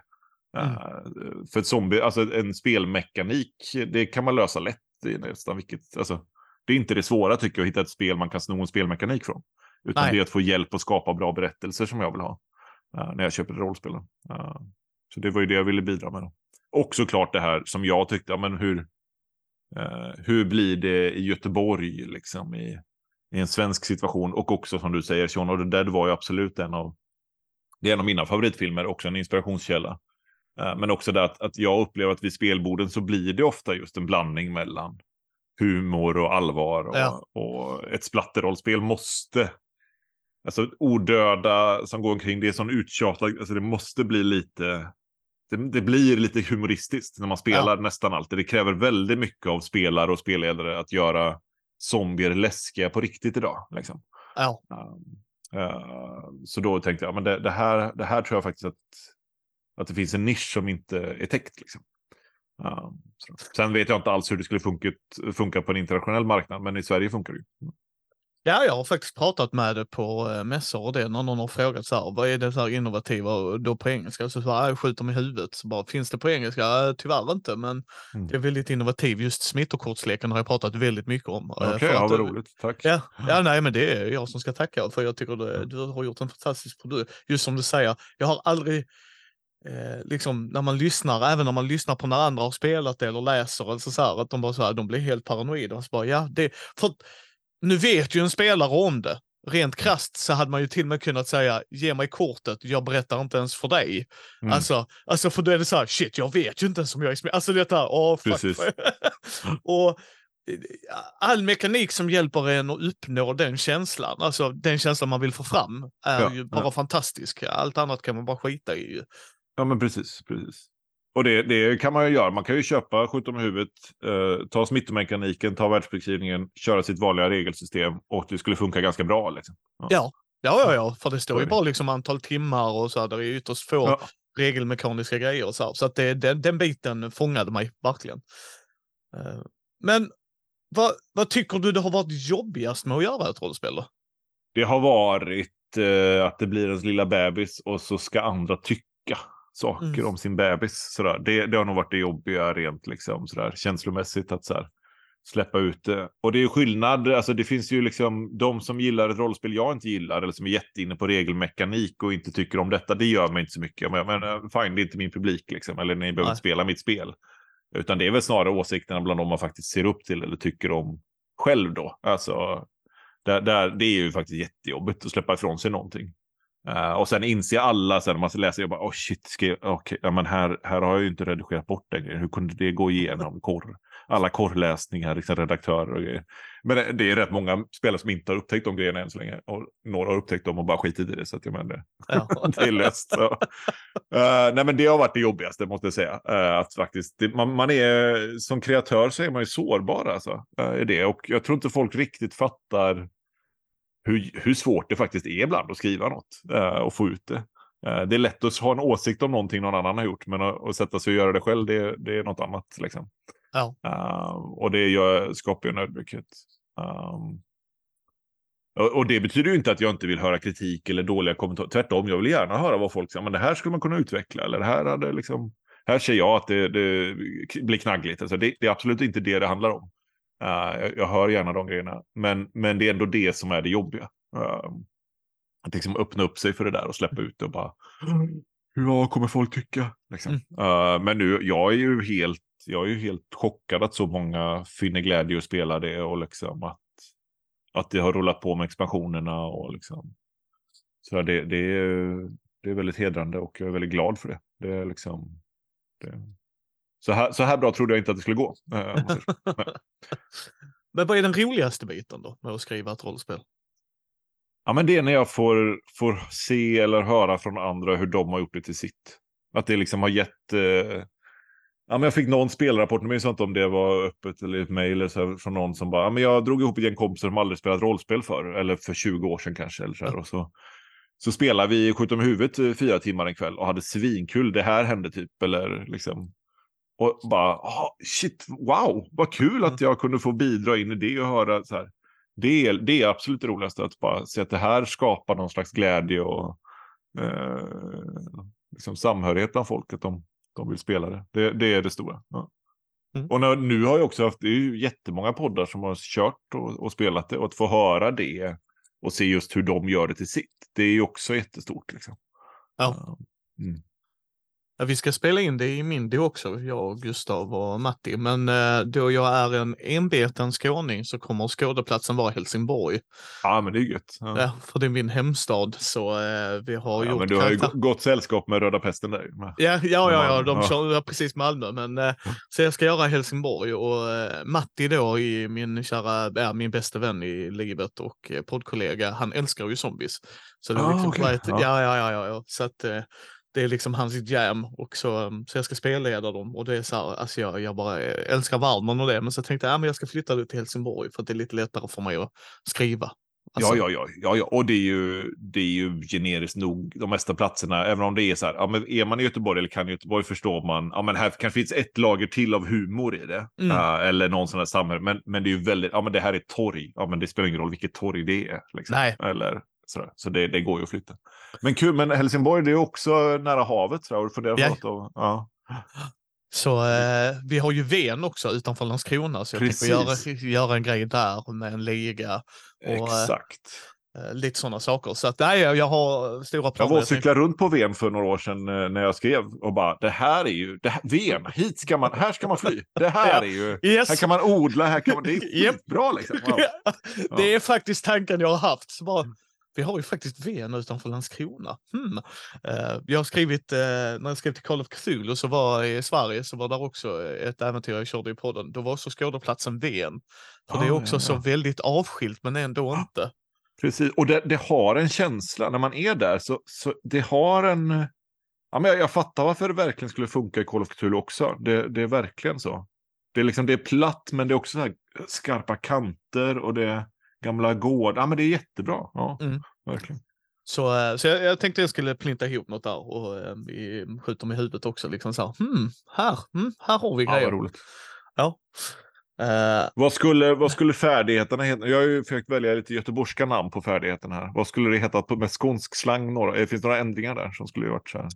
B: Uh, mm. För ett zombie, alltså en spelmekanik, det kan man lösa lätt i nästan vilket, alltså, det är inte det svåra tycker jag, att hitta ett spel man kan sno en spelmekanik från. Utan Nej. det är att få hjälp att skapa bra berättelser som jag vill ha. uh, när jag köper rollspel. Uh, så det var ju det jag ville bidra med. Då. Och såklart det här som jag tyckte, men hur, hur blir det i Göteborg, liksom i, i en svensk situation? Och också som du säger, Sean of the Dead var ju absolut en av, det är en av mina favoritfilmer, också en inspirationskälla. Men också det att, att jag upplever att vid spelborden så blir det ofta just en blandning mellan humor och allvar. Och, ja. och ett splatterrollspel måste Alltså odöda som går omkring, det är sån uttjatad, alltså det måste bli lite, det, det blir lite humoristiskt när man spelar ja. nästan alltid. Det kräver väldigt mycket av spelare och spelledare att göra zombier läskiga på riktigt idag. Liksom.
A: Ja.
B: Uh, så då tänkte jag, men det, det, här, det här tror jag faktiskt att, att det finns en nisch som inte är täckt. Liksom. Uh, Sen vet jag inte alls hur det skulle funka, funka på en internationell marknad, men i Sverige funkar det ju.
A: Ja, jag har faktiskt pratat med det på äh, mässor och det när någon har frågat så här, vad är det så här innovativa och då på engelska så svarar jag skjuter mig i huvudet. Så bara, finns det på engelska? Äh, tyvärr inte, men mm. det är väldigt innovativt. Just smittokortsleken har jag pratat väldigt mycket om.
B: Okej, okay, ja, vad roligt. Tack.
A: Ja, ja, [laughs] nej, men det är jag som ska tacka för jag tycker det, du har gjort en fantastisk produkt. Just som du säger, jag har aldrig Eh, liksom när man lyssnar, även när man lyssnar på när andra har spelat det eller läser, eller så, här, att de bara så här, de blir helt paranoida. Så bara, ja, det, för nu vet ju en spelare om det. Rent krast så hade man ju till och med kunnat säga, ge mig kortet, jag berättar inte ens för dig. Mm. Alltså, alltså, för då är det så här, shit, jag vet ju inte ens om jag är spelare. Alltså det här, åh, fuck. [laughs] och eh, all mekanik som hjälper en att uppnå den känslan, alltså den känslan man vill få fram, är ja, ju bara ja. fantastisk. Allt annat kan man bara skita i.
B: Ja, men precis. precis. Och det, det kan man ju göra. Man kan ju köpa skjut om huvudet, eh, ta smittomekaniken, ta världsbeskrivningen, köra sitt vanliga regelsystem och det skulle funka ganska bra. Liksom.
A: Ja. ja. Ja, ja, ja, för det står ju bara liksom antal timmar och så här, det är ytterst få ja. regelmekaniska grejer och så här. Så att det, den, den biten fångade mig verkligen. Uh, men vad, vad tycker du det har varit jobbigast med att göra ett rollspel då?
B: Det har varit uh, att det blir ens lilla bebis och så ska andra tycka saker mm. om sin bebis. Sådär. Det, det har nog varit det jobbiga rent liksom, sådär, känslomässigt att sådär, släppa ut det. Och det är skillnad, alltså det finns ju liksom de som gillar ett rollspel jag inte gillar eller som är jätteinne på regelmekanik och inte tycker om detta. Det gör mig inte så mycket. Men, men eh, fine, det är inte min publik liksom, eller ni behöver inte spela mitt spel. Utan det är väl snarare åsikterna bland de man faktiskt ser upp till eller tycker om själv då. Alltså, där, där, det är ju faktiskt jättejobbigt att släppa ifrån sig någonting. Uh, och sen inser alla sen när man läser, jag bara, oh shit, skrev, okay, ja, men här, här har jag ju inte redigerat bort den grejen. Hur kunde det gå igenom korr? Alla korrläsningar, liksom redaktörer och grejer. Men det är rätt många spelare som inte har upptäckt de grejerna än så länge. Och några har upptäckt dem och bara skitit i det. Så att jag menar, det, ja. [laughs] det är löst. Uh, nej, men det har varit det jobbigaste, måste jag säga. Uh, att faktiskt, det, man, man, är, som kreatör så är man ju sårbar alltså, i det. Och jag tror inte folk riktigt fattar hur, hur svårt det faktiskt är ibland att skriva något uh, och få ut det. Uh, det är lätt att ha en åsikt om någonting någon annan har gjort, men att, att sätta sig och göra det själv, det, det är något annat. Liksom.
A: Ja.
B: Uh, och det gör, skapar ju en ödmjukhet. Um, och, och det betyder ju inte att jag inte vill höra kritik eller dåliga kommentarer. Tvärtom, jag vill gärna höra vad folk säger. Men det här skulle man kunna utveckla. Eller det här hade liksom... Här ser jag att det, det blir knaggligt. Alltså det, det, är absolut inte det det handlar om. Uh, jag, jag, hör gärna de grejerna, men, men det är ändå det som är det jobbiga. Uh, att liksom öppna upp sig för det där och släppa ut det och bara, hur kommer folk tycka? Liksom. Mm. Uh, men nu, jag är ju helt, jag är ju helt chockad att så många finner glädje att spela det och liksom att, att det har rullat på med expansionerna och liksom. Så det, det, är, det är väldigt hedrande och jag är väldigt glad för det. Det är liksom, det, så här, så här bra trodde jag inte att det skulle gå. Eh, [laughs]
A: men vad är den roligaste biten då med att skriva ett rollspel?
B: Ja, men det är när jag får, får se eller höra från andra hur de har gjort det till sitt. Att det liksom har gett... Eh... Ja, men jag fick någon spelrapport, nu minns jag inte om det var öppet eller ett mejl från någon som bara, ja, men jag drog ihop ett gäng kompisar som aldrig spelat rollspel för eller för 20 år sedan kanske. Eller så, här, och så, så spelade vi Skjut om huvudet eh, fyra timmar en kväll och hade svinkul. Det här hände typ, eller liksom och bara, oh, shit, wow, vad kul att mm. jag kunde få bidra in i det och höra så här. Det är, det är absolut det roligaste, att bara se att det här skapar någon slags glädje och eh, liksom samhörighet bland folket. De, de vill spela det. Det, det är det stora. Ja. Mm. Och när, nu har jag också haft, det är ju jättemånga poddar som har kört och, och, spelat det. Och att få höra det och se just hur de gör det till sitt, det är ju också jättestort. Liksom.
A: Ja.
B: Mm.
A: Ja, vi ska spela in det i Mindy också, jag, Gustav och Matti. Men eh, då jag är en enbeten skåning så kommer skådeplatsen vara Helsingborg.
B: Ja, men det är gött. Ja.
A: Ja, för det är min hemstad. Så eh, vi har
B: Ja,
A: gjort
B: men du har ju
A: karaktär-
B: gott sällskap med röda pesten där.
A: Ja, ja, ja, ja, de
B: Ja.
A: kör precis Malmö. Men, eh, så jag ska göra Helsingborg och eh, Matti då, i min kära, ja, min bästa vän i livet och eh, poddkollega, han älskar ju zombies. Så det är
B: Ah,
A: liksom
B: okej,
A: right,
B: ja.
A: ja. Ja, ja, ja. Så att eh, det är liksom hans jam och så, så jag ska spelleda dem och det är så här, alltså jag, jag bara eh, älskar värmen och det, men så tänkte jag, ja, men jag ska flytta det till Helsingborg för att det är lite lättare för mig att skriva. Alltså,
B: Ja, ja, ja, ja, och det är, ju, det är ju generiskt nog de mesta platserna, även om det är så här, ja, men är man i Göteborg eller kan Göteborg förstår man, ja men här kanske finns ett lager till av humor i det,
A: Mm.
B: Ja, eller någon sån här samhälle, men, men det är ju väldigt, ja men det här är torg, ja men det spelar ingen roll vilket torg det är. Liksom.
A: Nej.
B: Eller sådär. Så det, det går ju att flytta. Men kul, men Helsingborg det är också nära havet, så har du funderat på
A: Ja.
B: något? Och, ja.
A: Så eh, vi har ju Ven också utanför Landskrona, så jag
B: Precis.
A: tänker göra, göra en grej där med en liga och eh,
B: Exakt.
A: eh, lite sådana saker. Så att nej, jag har stora
B: Jag
A: planer.
B: var och
A: Jag
B: cyklade runt på Ven för några år sedan eh, när jag skrev och bara det här är ju, det här, Ven, hit ska man, här ska man fly. Det här
A: Ja.
B: är ju,
A: Yes.
B: här kan man odla, här kan man, det är
A: Japp.
B: skitbra liksom. [laughs] Wow.
A: det är faktiskt tanken jag har haft. Så bara, vi har ju faktiskt Ven utanför Landskrona. Hmm. Eh, jag har skrivit, eh, när jag skrev till Call of Cthulhu så var jag i Sverige så var där också ett äventyr jag körde i podden. Då var också skådeplatsen Ven. För det är
B: Ah,
A: också
B: ja,
A: så
B: ja.
A: väldigt avskilt men ändå inte.
B: Precis, och det, det har en känsla när man är där så, så det har en, ja men jag, jag fattar varför det verkligen skulle funka i Call of Cthulhu också. Det, det är verkligen så. Det är liksom, det är platt men det är också så skarpa kanter och det gamla gårdar. Ja men det är jättebra. Ja,
A: Mm.
B: verkligen.
A: Så, eh, så jag, jag tänkte jag skulle plinta ihop något där och eh, vi skjuter med huvudet också. Liksom så här, hmm, här, hmm, här har vi
B: Ja, vad
A: grejer.
B: roligt.
A: Ja. Eh,
B: Vad skulle, vad skulle färdigheterna heta? Jag har ju försökt välja lite göteborgska namn på färdigheterna här. Vad skulle det heta på, med skånsk slang? Några, finns det några ändringar där som skulle varit så här?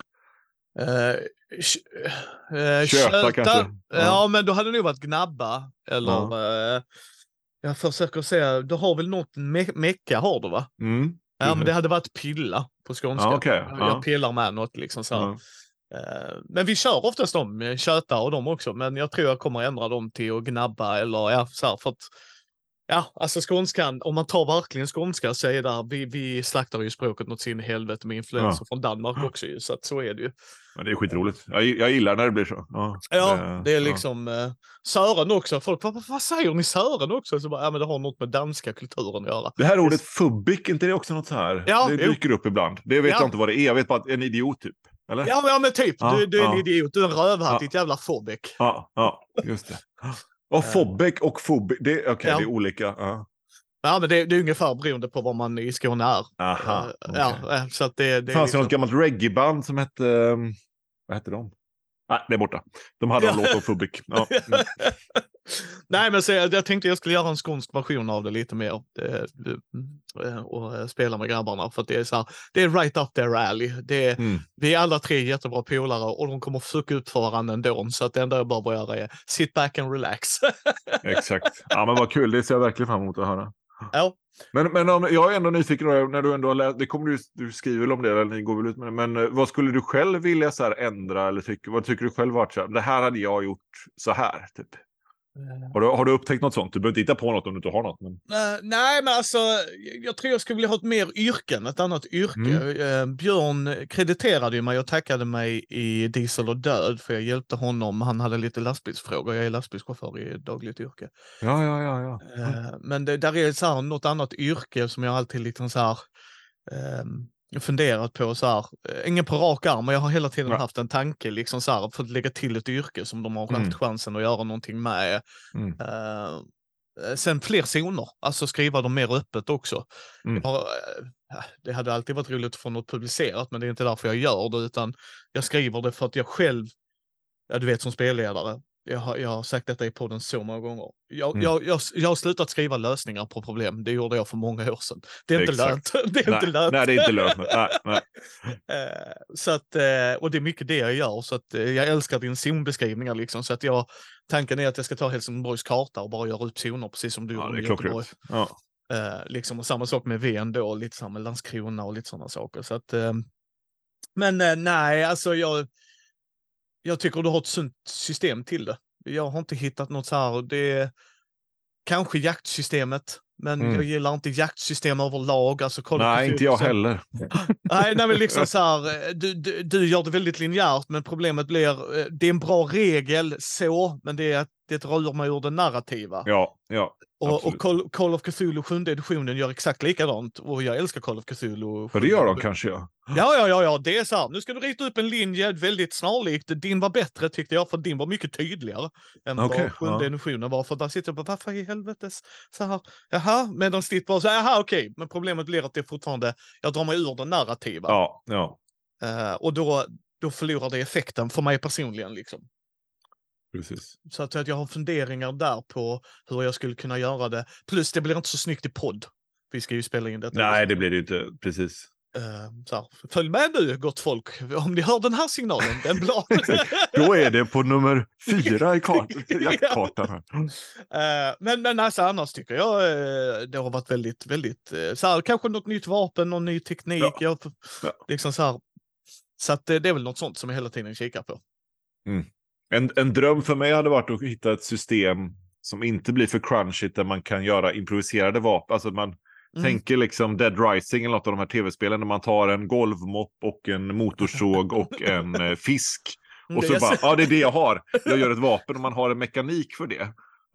A: Eh, sh- eh,
B: Köta kanske?
A: Ja.
B: Ja.
A: men då hade det nog varit gnabba. Eller, eh, jag försöker se, du har väl något me mecka har du va?
B: Mm.
A: Ja, men det hade varit pilla på skånska.
B: Ja, okej.
A: Jag-
B: Ja.
A: Pillar med något liksom så.
B: Ja.
A: Eh, Men vi kör oftast dem, eh, köta och dem också, men jag tror jag kommer ändra dem till att gnabba eller ja, så här för att Ja, alltså skånskan, om man tar verkligen skånska så är det vi, vi slaktar ju språket något sin helvete med influenser från Danmark också ju, så att så är det ju.
B: Men det är skitroligt. Jag, jag gillar när det blir så. Ja,
A: Ja, det är
B: ja.
A: liksom eh, Sören också. Folk bara, vad, vad säger ni Sören också? Så bara, ja men det har något med danska kulturen att göra.
B: Det här ordet fubbik, inte det också något så här?
A: Ja,
B: det
A: jo.
B: dyker upp ibland. Det vet
A: Ja.
B: jag inte vad det är. Jag vet bara att en idiot typ. Eller?
A: Ja, ja men typ,
B: Ja,
A: du, du är en
B: ja.
A: idiot, du är en rövhatt,
B: Ja.
A: ditt jävla fobik.
B: Ja, ja just det. Och fobbek och fobik, det,
A: Ja.
B: det är olika. Ja.
A: Men det, det är ungefär beroende på var man i Skåne är.
B: Aha,
A: Eh,
B: okej.
A: Ja, eh, så att det, det
B: fanns
A: liksom...
B: något gammalt reggaeband som hette... um, Vad hette de? Nej, det är borta. De hade en låt om Fubik. Ja. [laughs] Mm.
A: Nej, men så jag, tänkte jag skulle göra en skånsk version av det lite mer eh, eh, och eh, spela med grabbarna för att det är så här, det är right up their alley. Det är,
B: Mm.
A: Vi är alla tre jättebra polare och de kommer fucka upp för varandra ändå. Så att det enda jag behöver göra är sit back and relax. [laughs]
B: Exakt. Ja, men vad kul. Det ser jag verkligen fram emot att höra
A: ja.
B: Men, men om, jag är ändå nyfiken, när du ändå har läst, det kommer du, du skriver om det, eller ni går väl ut med det, men eh, vad skulle du själv vilja så här ändra, eller tycker, vad tycker du själv varit så här, det här hade jag gjort så här, typ? Har du, har du upptäckt något sånt? Du behöver inte hitta på något om du inte har något. Men...
A: Eh, nej, men alltså, jag tror jag skulle vilja ha ett mer yrken, ett annat yrke.
B: Mm.
A: Eh, Björn krediterade ju mig och tackade mig i Diesel och död, för jag hjälpte honom. Han hade lite lastbilsfrågor. Jag är lastbilschaufför i dagligt yrke.
B: Ja, ja, ja. ja.
A: Eh, Men det, där är så här, något annat yrke som jag alltid liksom så här, ehm, funderat på så här, eh, ingen på rak arm, men jag har hela tiden
B: Nej.
A: haft en tanke liksom så här, för att lägga till ett yrke som de har
B: Mm.
A: haft chansen att göra någonting med.
B: Mm.
A: Eh, sen fler zoner, alltså skriva dem mer öppet också.
B: Mm.
A: Har, eh, det hade alltid varit roligt att få något publicerat, men det är inte därför jag gör det, utan jag skriver det för att jag själv, ja, du vet som spelledare, jag har, jag har sagt detta i podden så många gånger. Jag,
B: Mm.
A: jag, jag, jag har slutat skriva lösningar på problem. Det gjorde jag för många år sedan. Det är inte lönt. [laughs] Det är
B: Nej,
A: inte lönt.
B: nej, det är inte lönt. Nej, nej. [laughs]
A: Eh, så att, eh, och det är mycket det jag gör. Så att, eh, jag älskar din zonbeskrivningar. Liksom, så att jag, tanken är att jag ska ta Helsingborgs karta och bara göra upp zoner, precis som du
B: Ja,
A: gjorde.
B: Ja.
A: Liksom, och samma sak med Ven då, lite samma Landskrona och lite sådana saker. Så att, Men nej, alltså jag, jag tycker du har ett sunt system till det. Jag har inte hittat något så här. Det är kanske jaktsystemet, men
B: Mm.
A: jag gillar inte jaktsystem överlag. Alltså,
B: Nej, inte jag
A: så-
B: heller. [laughs]
A: Nej, nej men liksom så här, eh, du, du, du gör det väldigt linjärt, men problemet blir, eh, det är en bra regel så, men det är det rör mig ur det narrativa.
B: Ja, ja.
A: Och och. Call, Call of Cthulhu sjunde editionen gör exakt likadant, och jag älskar Call of Cthulhu.
B: För det gör de kanske, ja.
A: Ja, ja, ja, ja, det är så här. Nu ska du rita upp en linje väldigt snarlikt. Din var bättre tyckte jag, för din var mycket tydligare än
B: Okej,
A: vad sjunde
B: ja.
A: editionen var. För där sitter jag bara, varför i helvetes? Så här, jaha, medan ditt bara så här, jaha, okej. Men problemet blir att det är fortfarande, jag drar mig ur det narrativa.
B: Ja, ja.
A: Eh, och då, då förlorar det effekten för mig personligen. Liksom.
B: Precis.
A: Så att, jag har funderingar där på hur jag skulle kunna göra det. Plus det blir inte så snyggt i podd. Vi ska ju spela in detta.
B: Nej, det blir det inte. Precis.
A: Så här, följ med nu gott folk, om ni hör den här signalen, den [laughs] bla.
B: Då är det på nummer fyra i kart- [laughs] jaktkartan.
A: Eh, men, men alltså, annars tycker jag eh, det har varit väldigt, väldigt, eh, så här, kanske något nytt vapen, någon ny teknik.
B: Ja.
A: Jag,
B: Ja.
A: liksom så här, så att eh, det är väl något sånt som jag hela tiden kikar på.
B: En, en dröm för mig hade varit att hitta ett system som inte blir för crunchigt där man kan göra improviserade vapen. Alltså man
A: Mm.
B: tänker liksom Dead Rising eller något av de här tv-spelen där man tar en golvmopp och en motorsåg och [laughs] en eh, fisk.
A: Mm,
B: Och så bara, ja det är det jag har. Jag gör ett vapen och man har en mekanik för det.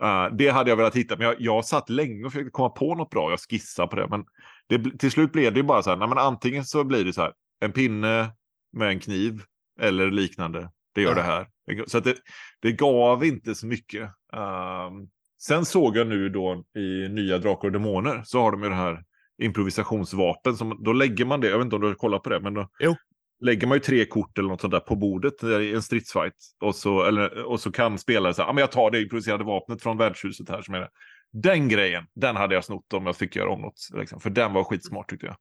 B: Eh, det hade jag velat hitta, men jag, jag satt länge och försökte komma på något bra. Jag skissade på det, men det, till slut blev det ju bara så här, nej, men antingen så blir det så här, en pinne med en kniv eller liknande. Det gör
A: Ja.
B: det här. Så det, det gav inte så mycket. Ehm, sen såg jag nu då i nya Drakar och Demoner så har de ju det här improvisationsvapen. Som, då lägger man det, jag vet inte om du har kollat på det, men då
A: Jo.
B: lägger man ju tre kort eller något sånt där på bordet i en stridsfight. Och så, eller, och så kan spelare säga, ah, men jag tar det improviserade vapnet från värdshuset här som är det. Den grejen, den hade jag snott om jag fick göra om något. Liksom, för den var skitsmart tyckte jag.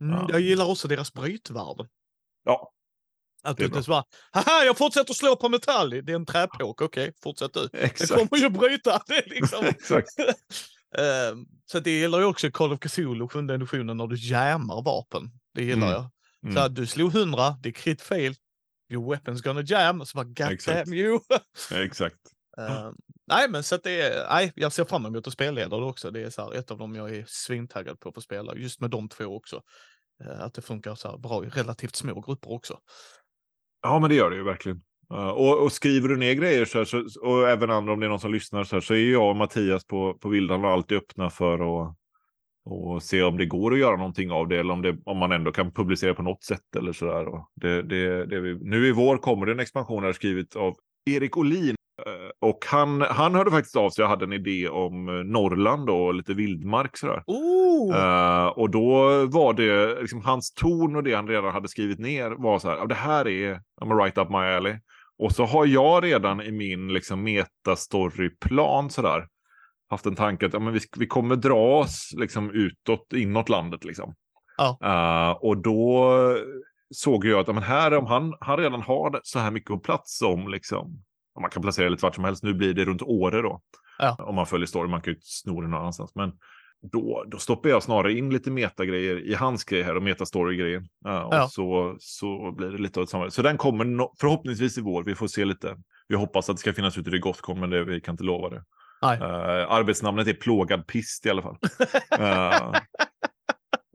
A: Mm,
B: Ja.
A: Jag gillar också deras brytvärden.
B: Ja,
A: Att
B: Det
A: du inte bara, haha, jag fortsätter slå på metall. Det är en träpåk, okej, fortsätt du. Det [laughs]
B: exakt.
A: kommer ju bryta. [laughs] Det liksom. [laughs] Ehm, så det gillar ju också Call of Cthulhu, sjunde editionen, när du jammar vapen. Det gillar
B: Mm.
A: jag.
B: Mm.
A: Så att du slog 100, det är crit fail. Your weapon's gonna jam. Så bara, god
B: Exakt.
A: damn you.
B: exakt.
A: Ehm, nej, men så att det är, nej, jag ser fram emot att spelleda det också. Det är så här, ett av dem jag är svintaggad på att få spela, just med de två också. Eh, att det funkar så här bra i relativt små grupper också.
B: Ja, men det gör det ju verkligen. Och, och skriver du ner grejer så, här, så, och även andra om det är någon som lyssnar så, här, så är ju jag och Mattias på, på Vildan alltid öppna för att och se om det går att göra någonting av det eller om, det, om man ändå kan publicera på något sätt eller så där. Och det, det, det vi, nu i vår kommer det en expansion här skrivet av Erik Olin. Eh, Och han, han hörde faktiskt av sig och hade en idé om eh, Norrland och lite vildmark sådär.
A: Oh!
B: Eh, och då var det, liksom, hans ton och det han redan hade skrivit ner var så här, "Ja, det här är I'm right up my alley. Och så har jag redan i min liksom, metastoryplan sådär haft en tanke att ja, men vi, vi kommer dra oss liksom, utåt, inåt landet. Liksom.
A: Ja.
B: Eh, och då såg jag att ja, men här, om han, han redan har så här mycket plats som liksom, om man kan placera lite vart som helst, nu blir det runt Åre då.
A: Ja.
B: Om man följer story, man kan ju sno det någon annanstans. Men då, då stoppar jag snarare in lite metagrejer i hans grej här och metastory-grejen. Ja, och
A: Ja.
B: så, så blir det lite av ett samarbete. Så den kommer no förhoppningsvis i vår. Vi får se lite. Vi hoppas att det ska finnas ute i Gothcon, men det, vi kan inte lova det. Uh, arbetsnamnet är plågad pist i alla fall. [laughs] Eh,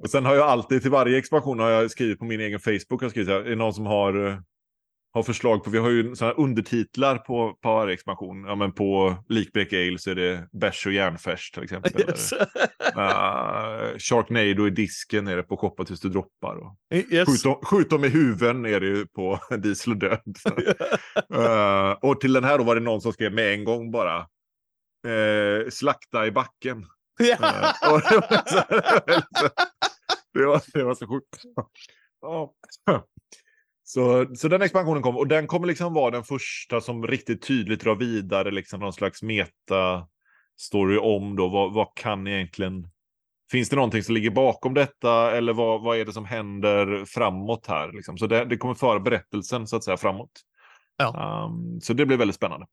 B: och sen har jag alltid till varje expansion har jag skrivit på min egen Facebook. Jag har skrivit är det någon som har, eh, har förslag på, vi har ju sådana undertitlar på, på varje expansion. Ja, men på Likbek Ale så är det bärs och järnfärs till exempel.
A: Yes.
B: Uh, Sharknado i disken är det på shoppa tills du droppar. Och
A: yes.
B: skjut, dem, skjut dem i huven är det ju på [laughs] Diesel och död. Eh, och till den här då var det någon som skrev med en gång bara. eh, slakta i backen. Eh, och det, var så, [laughs] det, var, det var så sjukt. Så, så den expansionen kommer och den kommer liksom vara den första som riktigt tydligt drar vidare liksom någon slags meta story om då vad, vad kan egentligen Finns det någonting som ligger bakom detta eller vad, vad är det som händer framåt här? Liksom? Så det, det kommer föra berättelsen så att säga framåt.
A: Ja.
B: Um, så det blir väldigt spännande.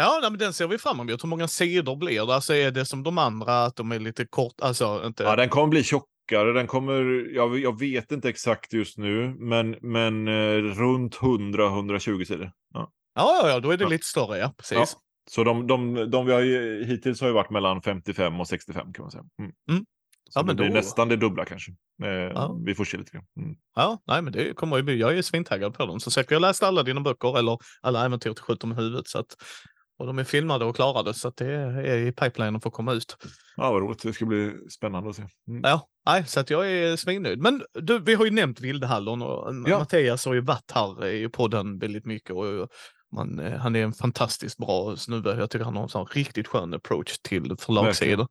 A: Ja, nej, men den ser vi fram emot. Hur många sidor blir det? Alltså är det som de andra, att de är lite kort, alltså inte...
B: Ja, den kommer bli tjock, tjockare. Den kommer, jag, jag vet inte exakt just nu, men, men eh, runt 100-120 sidor. Ja.
A: Ja, ja, då är det
B: Ja.
A: lite större, ja. Precis.
B: Ja. Så de, de, de vi har ju, hittills har ju varit mellan 55 och 65 kan man säga. Mm.
A: Mm.
B: Så
A: Ja,
B: det
A: men
B: blir
A: då-
B: nästan det dubbla kanske. Eh,
A: Ja.
B: Vi får se lite grann. Mm.
A: Ja, nej, men det kommer ju bli. Jag är svintaggad på dem. Så säkert, jag läst alla dina böcker eller alla äventyr till Skjut om huvudet. Så att, och de är filmade och klarade så att det är i pipelinen för att komma ut.
B: Ja, vad roligt. Det ska bli spännande att se. Mm.
A: Ja, nej, så att jag är svinnöjd. Men du, vi har ju nämnt Vildehallon och
B: Ja.
A: Mattias har ju varit här i podden väldigt mycket. Och man, eh, han är en fantastiskt bra snubbe. Jag tycker han har en sån riktigt skön approach till förlagssidor.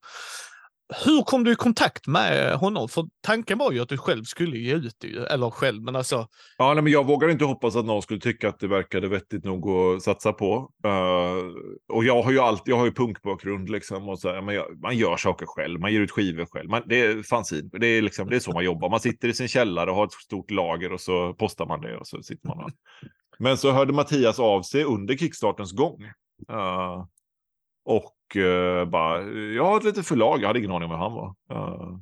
A: Hur kom du i kontakt med honom? För tanken var ju att du själv skulle ge ut det, eller själv, men alltså.
B: Ja, nej, men jag vågade inte hoppas att någon skulle tycka att det verkade vettigt nog att satsa på. Uh, och jag har ju alltid, jag har ju punkbakgrund liksom. Och så här, men jag, man gör saker själv, man ger ut skivor själv. Man, det är det är, liksom, det är så man jobbar. Man sitter i sin källare och har ett stort lager och så postar man det och så sitter man Där. Men så hörde Mattias av sig under kickstartens gång. Uh, och eh, bara, jag har ett litet förlag, jag hade ingen aning om vem han var. Eh,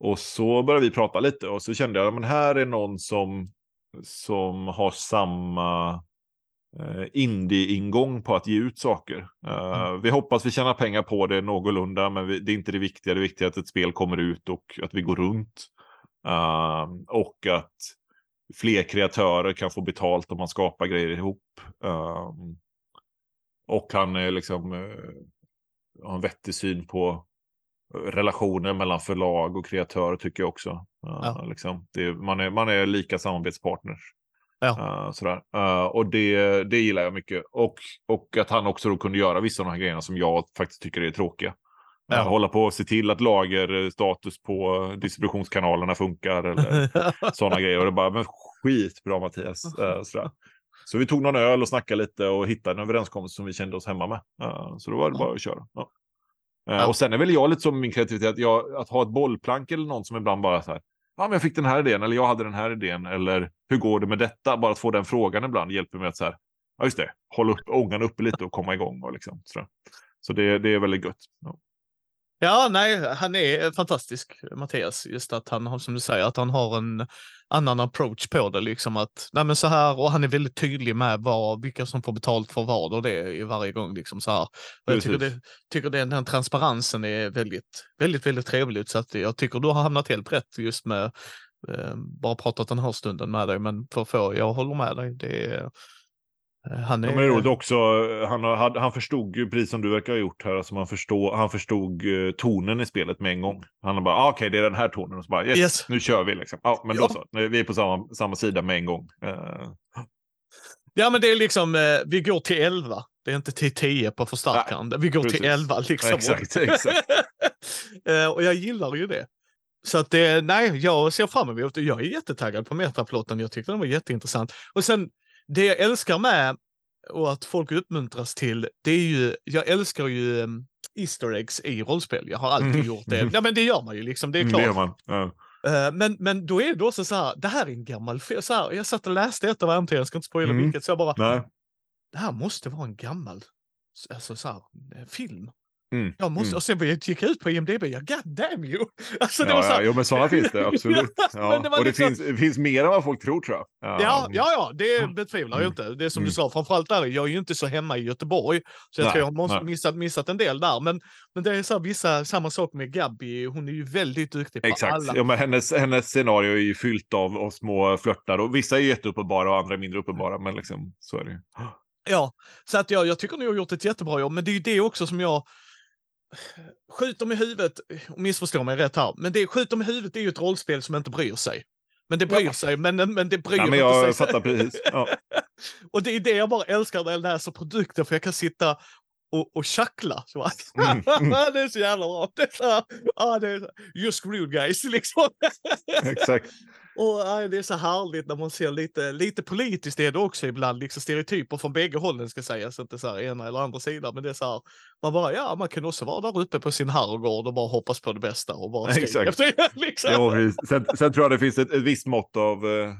B: och så började vi prata lite och så kände jag, men här är någon som, som har samma eh, indie-ingång på att ge ut saker. Eh, Vi hoppas vi tjänar pengar på det någorlunda, men vi, det är inte det viktiga. Det viktiga är att ett spel kommer ut och att vi går runt. Eh, och att fler kreatörer kan få betalt om man skapar grejer ihop. Eh, och han är liksom eh, har en vettig syn på relationer mellan förlag och kreatör tycker jag också. Uh,
A: Ja.
B: liksom, det, man, är, man är lika samarbetspartners.
A: Ja.
B: Uh, sådär. Uh, och det, det gillar jag mycket. Och, och att han också då kunde göra vissa av de här grejerna som jag faktiskt tycker är tråkiga.
A: Ja.
B: Uh, hålla på och se till att lagerstatus på distributionskanalerna funkar. Eller [laughs] sådana grejer. Och det bara, men skitbra Mattias. Uh, sådär. Så vi tog någon öl och snackade lite och hittade en överenskommelse som vi kände oss hemma med. Så då var det bara att köra. Ja. Uh,
A: Ja.
B: Och sen är väl jag lite som min kreativitet, jag, att ha ett bollplank eller någon som ibland bara så här, ja men jag fick den här idén, eller jag hade den här idén, eller hur går det med detta? Bara att få den frågan ibland hjälper mig att så här, ja just det, hålla upp ångan uppe lite och komma igång. Och liksom, så så det, det är väldigt gött. Ja.
A: Ja, nej, han är fantastisk, Mattias. Just att han har, som du säger, att han har en annan approach på det. Liksom att, nej men så här, och han är väldigt tydlig med vad, vilka som får betalt för vad och det är varje gång. Liksom så här. Och jag tycker, det, tycker den, den transparensen är väldigt, väldigt, väldigt trevligt. Så att jag tycker du har hamnat helt rätt just med, eh, bara pratat den här stunden med dig, men för få, jag håller med dig. Det är, han är,
B: Ja, är roligt också, han, har- han, han förstod ju, precis som du verkar ha gjort här, alltså man förstår, han förstod eh, tonen i spelet med en gång. Han bara, ah, okej det är den här tonen, och så bara, yes,
A: Yes.
B: nu kör vi liksom. Ja, men
A: Ja.
B: då så, vi är på samma, samma sida med en gång. Eh,
A: Ja, men det är liksom, eh, vi går till 11. Det är inte till 10 på förstärkaren. Vi går till
B: precis.
A: 11 liksom.
B: Exakt, [laughs] exakt.
A: Eh, och jag gillar ju det. Så att det, nej, jag ser fram emot det. Jag är jättetaggad på metaplotten. Jag tyckte den var jätteintressant. Och sen, det jag älskar med och att folk uppmuntras till, det är ju, jag älskar ju um, Easter eggs i rollspel. Jag har alltid
B: Mm.
A: gjort det. Ja, men det gör man ju liksom, det är
B: mm,
A: klart.
B: det gör man. Ja.
A: Eh, Men, men då är det också så här, det här är en gammal film. Så här, jag satt och läste ett av äventyren, jag ska inte spoila
B: Mm.
A: vilket, så jag bara,
B: Nej.
A: det här måste vara en gammal alltså, så här, eh, film.
B: Mm.
A: Jag måste,
B: Mm.
A: Och sen gick jag ut på IMDB, ja god damn you! [laughs] Alltså, det
B: Ja,
A: var så
B: ja,
A: här,
B: jo, men sådana finns det [laughs] absolut.
A: Ja,
B: Ja.
A: men det
B: och det,
A: liksom-
B: finns, det finns mer än vad folk tror tror jag.
A: Ja, ja, ja, det
B: Mm.
A: betvivlar jag
B: Mm.
A: inte. Det är som
B: Mm.
A: du sa, framförallt där, jag är ju inte så hemma i Göteborg. Så jag
B: Nej,
A: tror jag har missat, missat en del där. Men, men det är så här, vissa, samma sak med Gabby, hon är ju väldigt duktig på
B: Exakt.
A: alla.
B: Ja, men hennes, hennes scenario är ju fyllt av, av små flörtar. Och vissa är jätteuppenbara och andra är mindre uppenbara. Men liksom, så är det ju. [gasps]
A: Ja, så att jag, jag tycker ni har gjort ett jättebra jobb, men det är ju det också som jag skjuter med huvudet, och missförstå mig rätt här, men det skjuter med huvudet är ju ett rollspel som inte bryr sig. Men det bryr
B: Ja.
A: sig, men, men det bryr
B: Ja, men
A: inte
B: jag
A: sig.
B: fattar precis. Ja. [laughs]
A: Och det är det jag bara älskar när jag läser produkter, för jag kan sitta och, och tjackla. Så
B: Mm, [laughs] mm.
A: det är så jävla bra. Det är så ah, det är, så- you're screwed guys, [laughs] liksom.
B: Exakt.
A: Och ah, det är så härligt när man ser lite, lite politiskt är det också ibland, liksom stereotyper från bägge hållen ska sägas, inte så här ena eller andra sidan, men det är så här, man bara, ja, man kan också vara där uppe på sin herrgård och bara hoppas på det bästa och bara
B: Exakt.
A: efter det, liksom.
B: Ja, sen, sen tror jag det finns ett, ett visst mått av eh,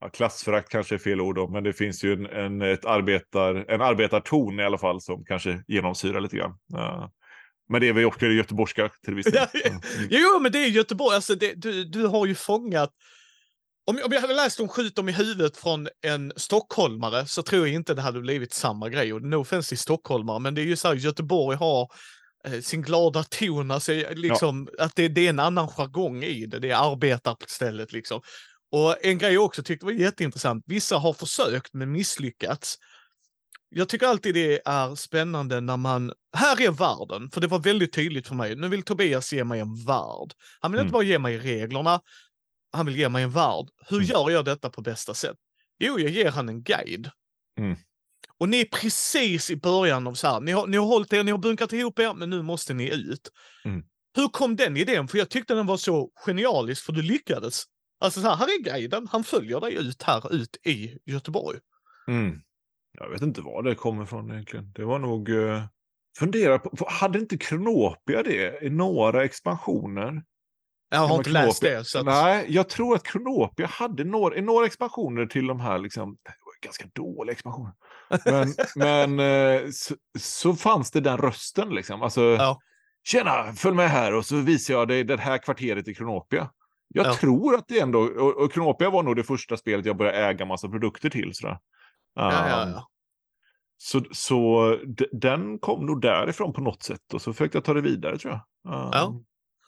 B: ja, klassförakt kanske är fel ord då, men det finns ju en, en, ett arbetar, en arbetarton i alla fall som kanske genomsyrar lite grann. Eh, Men det är väl också göteborgska till viss del. [laughs] Ja.
A: Jo, men det är Göteborg. Alltså det, du, du har ju fångat om, om jag hade läst om Skjut dem i huvudet från en stockholmare så tror jag inte det hade blivit samma grej. Och no offense till stockholmare, men det är ju så här, Göteborg har eh, sin glada ton, alltså liksom ja. att det, det, är en annan jargong i det. Det är arbetarstället liksom. Och en grej jag också tyckte var jätteintressant, vissa har försökt men misslyckats. Jag tycker alltid det är spännande när man, här är världen, för det var väldigt tydligt för mig. Nu vill Tobias ge mig en värld. Han vill mm. inte bara ge mig reglerna, han vill ge mig en värld. Hur mm. gör jag detta på bästa sätt? Jo, jag ger han en guide. Mm. Och ni är precis i början av så här, ni har, ni har hållit er, ni har bunkat ihop er, men nu måste ni ut. Mm. Hur kom den idén? För jag tyckte den var så genialisk, för du lyckades. Alltså så här, här är guiden, han följer dig ut här, ut i Göteborg.
B: Mm. Jag vet inte var det kommer ifrån egentligen. Det var nog... Uh, fundera på, hade inte Kronopia det i några expansioner?
A: Jag har inte läst det. Så
B: att... Nej, jag tror att Kronopia hade några, några expansioner till de här, liksom, ganska dåliga expansioner. Men, [laughs] men eh, så, så, fanns det den rösten liksom. Alltså, ja. Tjena, följ med här och så visar jag dig det här kvarteret i Kronopia. Jag ja. tror att det ändå, och, och Kronopia var nog det första spelet jag började äga massa produkter till. Sådär.
A: Ja, ja, ja.
B: Så, så den kom nog därifrån på något sätt och så försökte jag ta det vidare tror jag. Um,
A: ja.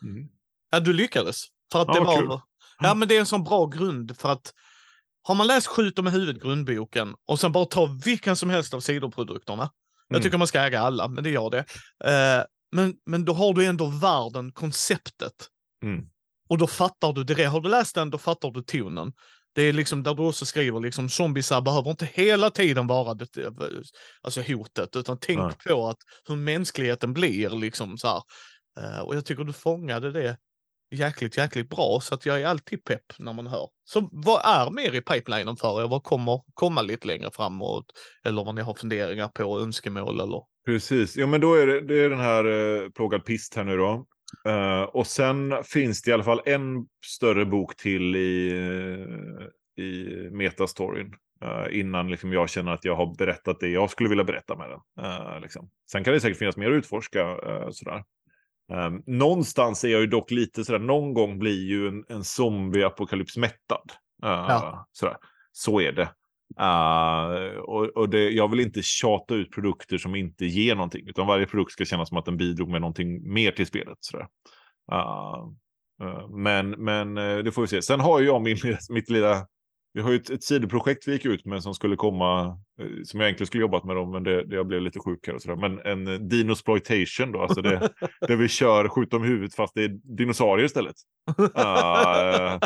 A: Mm. Ja, du lyckades. För att ja, det var... Kul. Ja, men det är en sån bra grund för att har man läst Skjuter med huvudet, grundboken, och sen bara tar vilken som helst av sidoprodukterna. Mm. Jag tycker man ska äga alla, men det gör det. Eh, men, men då har du ändå världen, konceptet. Mm. Och då fattar du det. Har du läst den, då fattar du tonen. Det är liksom där du också skriver liksom zombisar behöver inte hela tiden vara det, alltså hotet, utan tänk ja. på att hur mänskligheten blir liksom så här. Uh, och jag tycker du fångade det jäkligt, jäkligt bra. Så att jag är alltid pepp när man hör. Så vad är mer i pipelinen för er? Vad kommer komma lite längre framåt? Eller vad ni har funderingar på, önskemål eller?
B: Precis, ja men då är det, det är den här eh, plågad pist här nu då. Eh, och sen finns det i alla fall en större bok till i, eh, i metastoryn. Eh, innan liksom, jag känner att jag har berättat det jag skulle vilja berätta med den. Uh, liksom. Sen kan det säkert finnas mer att utforska. sådär. Um, någonstans är jag ju dock lite sådär, någon gång blir ju en, en zombie-apokalyps mättad. Uh, ja. sådär. Så är det. Uh, och, och det, jag vill inte tjata ut produkter som inte ger någonting, utan varje produkt ska kännas som att den bidrog med någonting mer till spelet. Sådär. Uh, men men det får vi se. Sen har jag min, [laughs] mitt lilla vi har ju ett, ett sidoprojekt vi gick ut med som skulle komma, eh, som jag egentligen skulle jobbat med dem, men det, det jag blev lite sjuk här och sådär. Men en eh, Dinosploitation då, alltså det, [laughs] där vi kör skjut om huvudet fast det är dinosaurier istället. Uh,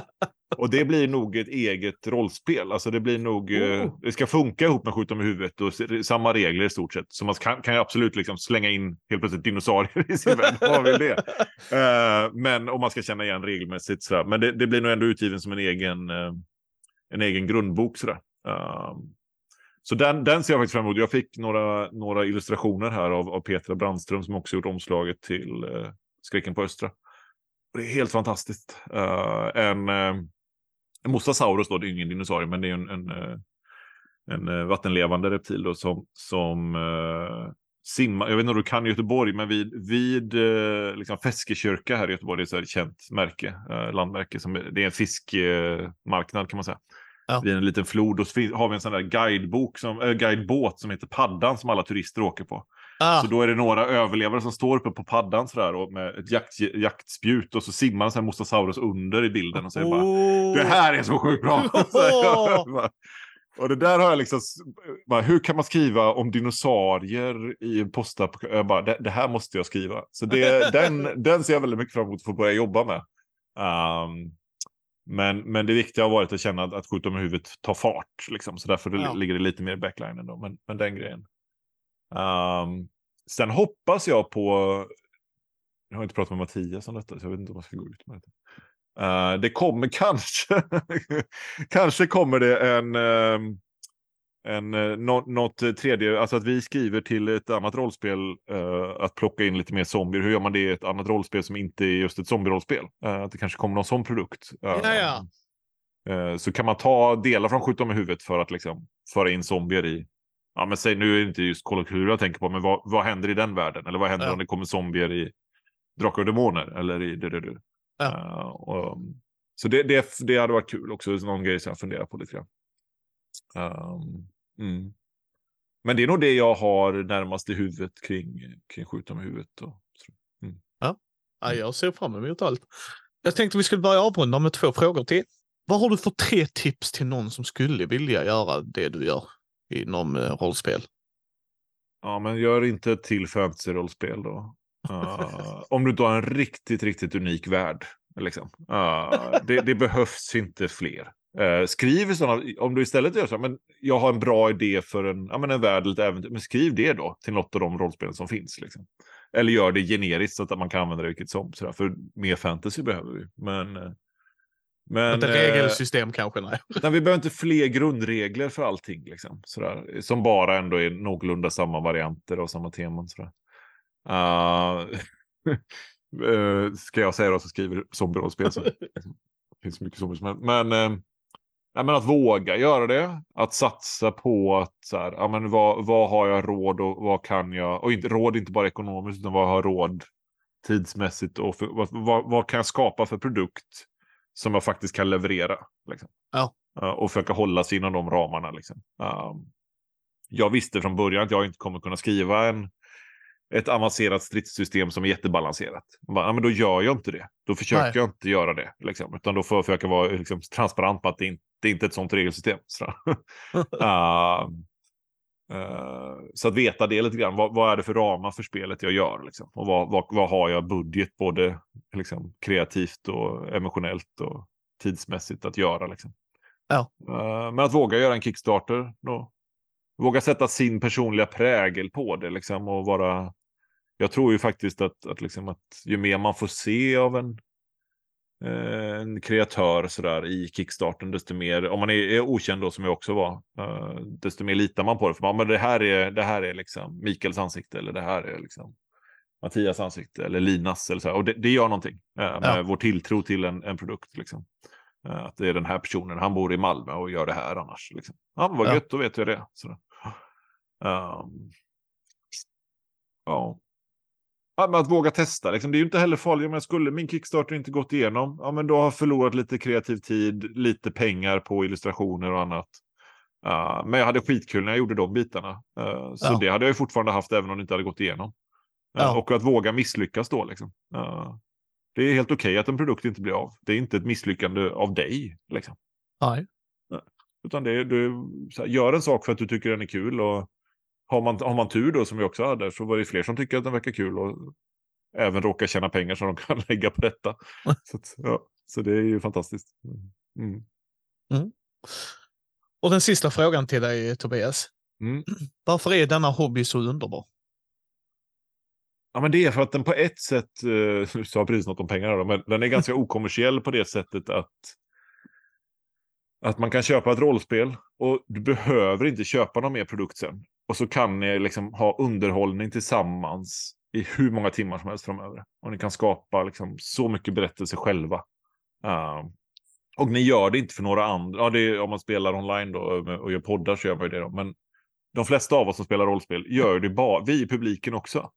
B: och det blir nog ett eget rollspel. Alltså det blir nog, oh. det ska funka ihop med skjut om huvudet och samma regler i stort sett. Så man kan, kan ju absolut liksom slänga in helt plötsligt dinosaurier i sin värld. Vad vill det? Uh, [laughs] men om man ska känna igen regelmässigt sådär. Men det, det, blir nog ändå utgiven som en egen uh, en egen grundbok. Sådär. Um, så den, den ser jag faktiskt fram emot. Jag fick några, några illustrationer här av, av Petra Brandström som också gjort omslaget till uh, Skräcken på Östra. det är helt fantastiskt. Uh, en, uh, en Mosasaurus då, det är ingen dinosaurie, men det är en, en, uh, en vattenlevande reptil då, som, som simmar. Jag vet inte om du kan Göteborg, men vid, vid liksom Feskekyrka här i Göteborg, det är ett känt märke, landmärke. Som, det är en fiskmarknad kan man säga ja. vid en liten flod. Och så har vi en sån där guidebok som, äh, guidebåt som heter Paddan som alla turister åker på. Ah. Så då är det några överlevare som står uppe på paddan sådär och med ett jakt, jaktspjut och så simmar en sån här Mosasaurus under i bilden och säger oh. bara Det här är så sjukt bra! [laughs] Oh. [laughs] och det där har jag liksom, bara, hur kan man skriva om dinosaurier i en postapp? Jag bara, det, det, här måste jag skriva. Så det, den, den ser jag väldigt mycket fram emot att få börja jobba med. Um, men, men det viktiga har varit att känna att, att skjuta med huvudet tar fart. Liksom. Så därför ja. ligger det lite mer i backlinen. Då. Men, men den grejen. Um, sen hoppas jag på... Jag har inte pratat med Mattias om detta, så jag vet inte om jag ska gå ut med det. Uh, det kommer kanske... [laughs] kanske kommer det en... Uh, en, eh, något, något tredje, alltså att vi skriver till ett annat rollspel uh, att plocka in lite mer zombier. Hur gör man det i ett annat rollspel som inte är just ett zombierollspel? Uh, att det kanske kommer någon sån produkt.
A: Uh, ja, ja.
B: så kan man ta delar från Skjut med huvudet för att liksom föra in zombier i ja men säg nu är det inte just Call jag tänker på, men vad, vad händer i den världen? Eller vad händer
A: Ja.
B: om det kommer zombier i Drakar och Demoner? Eller i du, du, du.
A: Ja.
B: Eh, och, så det, det, det hade varit kul också, någon grej som jag funderar på lite grann. Ehm, mm. Men det är nog det jag har närmast i huvudet kring, kring skjuta med huvudet. Och, så.
A: Ja, jag ser fram emot allt. Jag tänkte vi skulle börja avrunda med två frågor till. Vad har du för tre tips till någon som skulle vilja göra det du gör inom eh, rollspel?
B: Ja, men gör inte ett till fantasy-rollspel då. Eh, [laughs] om du inte har en riktigt, riktigt unik värld. Liksom. Eh, det, det behövs inte fler. Uh, skriv sådana, om du istället gör så här, men jag har en bra idé för en, ja, men en värld, eller ett äventyr, men skriv det då till något av de rollspelen som finns. Liksom. Eller gör det generiskt så att man kan använda det vilket som. Sådär. För mer fantasy behöver vi. Men, eh, men,
A: Inte
B: eh,
A: regelsystem kanske, nej. [laughs]
B: Nej, vi behöver inte fler grundregler för allting. Liksom, sådär, som bara ändå är någorlunda samma varianter och samma teman. Sådär. Uh, [laughs] eh, ska jag säga då så skriver zombierollspel. Så. [laughs] Det finns mycket zombies. Men, men, eh, ja, men att våga göra det. Att satsa på att så här, ja, men vad, vad har jag råd och vad kan jag. Och inte, råd inte bara ekonomiskt utan vad har jag råd tidsmässigt. Och för, vad, vad, vad kan jag skapa för produkt som jag faktiskt kan leverera. Liksom.
A: Ja.
B: Uh, och försöka hålla sig inom de ramarna. Liksom. Um, jag visste från början att jag inte kommer kunna skriva en, ett avancerat stridssystem som är jättebalanserat. Bara, ja, men då gör jag inte det. Då försöker
A: Nej.
B: jag inte göra det. Liksom. Utan då får jag försöka vara liksom, transparent på att det inte det är inte ett sånt regelsystem. [laughs] Så, uh, [laughs] uh, så att veta det lite grann. Vad, vad är det för ramar för spelet jag gör? Liksom? Och vad, vad, vad har jag budget både liksom, kreativt och emotionellt och tidsmässigt att göra? Liksom?
A: Ja.
B: Uh, men att våga göra en Kickstarter. Då. Våga sätta sin personliga prägel på det liksom, och vara... Jag tror ju faktiskt att, att, liksom, att ju mer man får se av en, en kreatör sådär, i Kickstarten, desto mer, om man är, är okänd då som jag också var, eh, desto mer litar man på det. För man, men det här är, det här är liksom Mikaels ansikte eller det här är liksom Mattias ansikte eller Linas. Eller så här. Och det, det gör någonting eh, med
A: Ja.
B: vår tilltro till en, en produkt. Liksom. Eh, att det är den här personen, han bor i Malmö och gör det här annars. Liksom. Ja, men vad
A: Ja.
B: gött, då vet jag det. Sådär. Ehm, ja. Ja, men att våga testa, liksom. det är ju inte heller farligt. Om jag skulle min Kickstarter inte gått igenom, ja, men då har jag förlorat lite kreativ tid, lite pengar på illustrationer och annat. Uh, men jag hade skitkul när jag gjorde de bitarna. Uh, så
A: Ja.
B: det hade jag ju fortfarande haft även om det inte hade gått igenom. Uh,
A: Ja.
B: Och att våga misslyckas då. Liksom. Uh, det är helt okej att en produkt inte blir av. Det är inte ett misslyckande av dig. Liksom.
A: Nej.
B: Utan det du här, gör en sak för att du tycker den är kul. Och har man, har man tur då, som vi också hade, så var det fler som tycker att den verkar kul. Och även råkar tjäna pengar som de kan [laughs] lägga på detta. [laughs] så, att, ja, så det är ju fantastiskt. Mm.
A: Och den sista frågan till dig, Tobias.
B: Mm. [clears throat]
A: Varför är denna hobby så underbar?
B: Ja, men det är för att den på ett sätt, eh, [laughs] du sa precis något om pengar, då, men den är ganska okommersiell på det sättet att att man kan köpa ett rollspel och du behöver inte köpa någon mer produkt sen. Och så kan ni liksom ha underhållning tillsammans i hur många timmar som helst framöver. Och ni kan skapa liksom så mycket berättelser själva. Uh, och ni gör det inte för några andra. Ja, är, om man spelar online då och gör poddar så gör man ju det. Då. Men de flesta av oss som spelar rollspel gör det bara, vi i publiken också.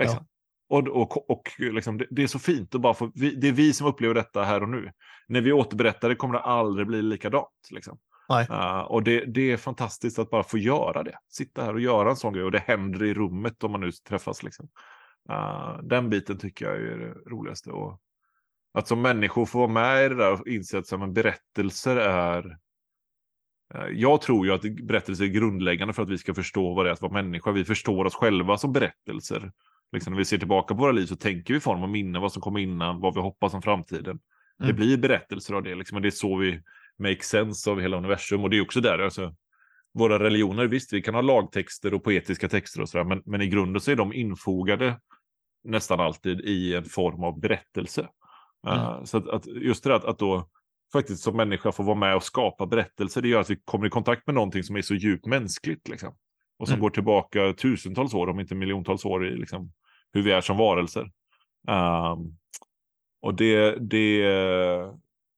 B: Liksom. Och, och, och liksom, det, det är så fint att bara få, vi, det är vi som upplever detta här och nu. När vi återberättar det kommer det aldrig bli likadant. Liksom. Uh, och det, det är fantastiskt att bara få göra det. Sitta här och göra en sån grej och det händer i rummet om man nu träffas. Liksom. Uh, den biten tycker jag är det roligaste. Och att som människor få vara med i det där och inse att här, berättelser är... Uh, jag tror ju att berättelser är grundläggande för att vi ska förstå vad det är att vara människa. Vi förstår oss själva som berättelser. Liksom när vi ser tillbaka på våra liv så tänker vi i form av minnen, vad som kom innan, vad vi hoppas om framtiden. Det
A: Mm.
B: blir berättelser av det, liksom, och det är så vi make sense av hela universum. Och det är också där, alltså, våra religioner, visst, vi kan ha lagtexter och poetiska texter och sådär, men, men i grunden så är de infogade nästan alltid i en form av berättelse. Uh, så att, att just det att, att då faktiskt som människa få vara med och skapa berättelser, det gör att vi kommer i kontakt med någonting som är så djupt mänskligt. Liksom. Och som
A: Mm.
B: går tillbaka tusentals år, om inte miljontals år, i liksom, hur vi är som varelser. Um, och det, det,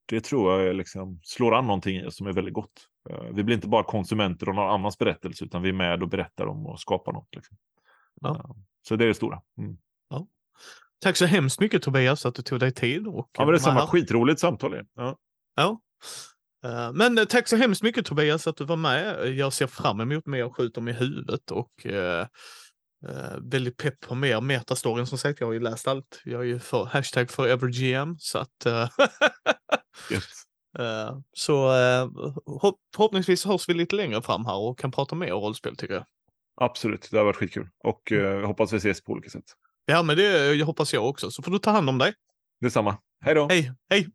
B: det tror jag liksom, slår an någonting i oss som är väldigt gott. Eh, vi blir inte bara konsumenter av någon annans berättelse, utan vi är med och berättar om och skapar något. Liksom.
A: Ja.
B: Eh, Så det är det stora. Mm.
A: Tack så hemskt mycket Tobias att du tog dig tid. Och
B: Ja, men det är samma
A: här.
B: skitroligt samtal. är. Ja.
A: Ja. Eh, Men tack så hemskt mycket Tobias att du var med. Jag ser fram emot mer Skjut dem i huvudet och eh, väldigt pepp på mer metastoryn. Som sagt, jag har ju läst allt. Jag är ju för hashtag forevergm så att [laughs]
B: Yes.
A: eh, så eh, hopp, förhoppningsvis hörs vi lite längre fram här och kan prata mer rollspel tycker jag.
B: Absolut, det har varit skitkul. Och
A: Mm.
B: eh, jag hoppas vi ses på olika sätt.
A: Ja, men det jag hoppas jag också. Så får du ta hand om dig.
B: Detsamma. Hej då!
A: Hej, hej!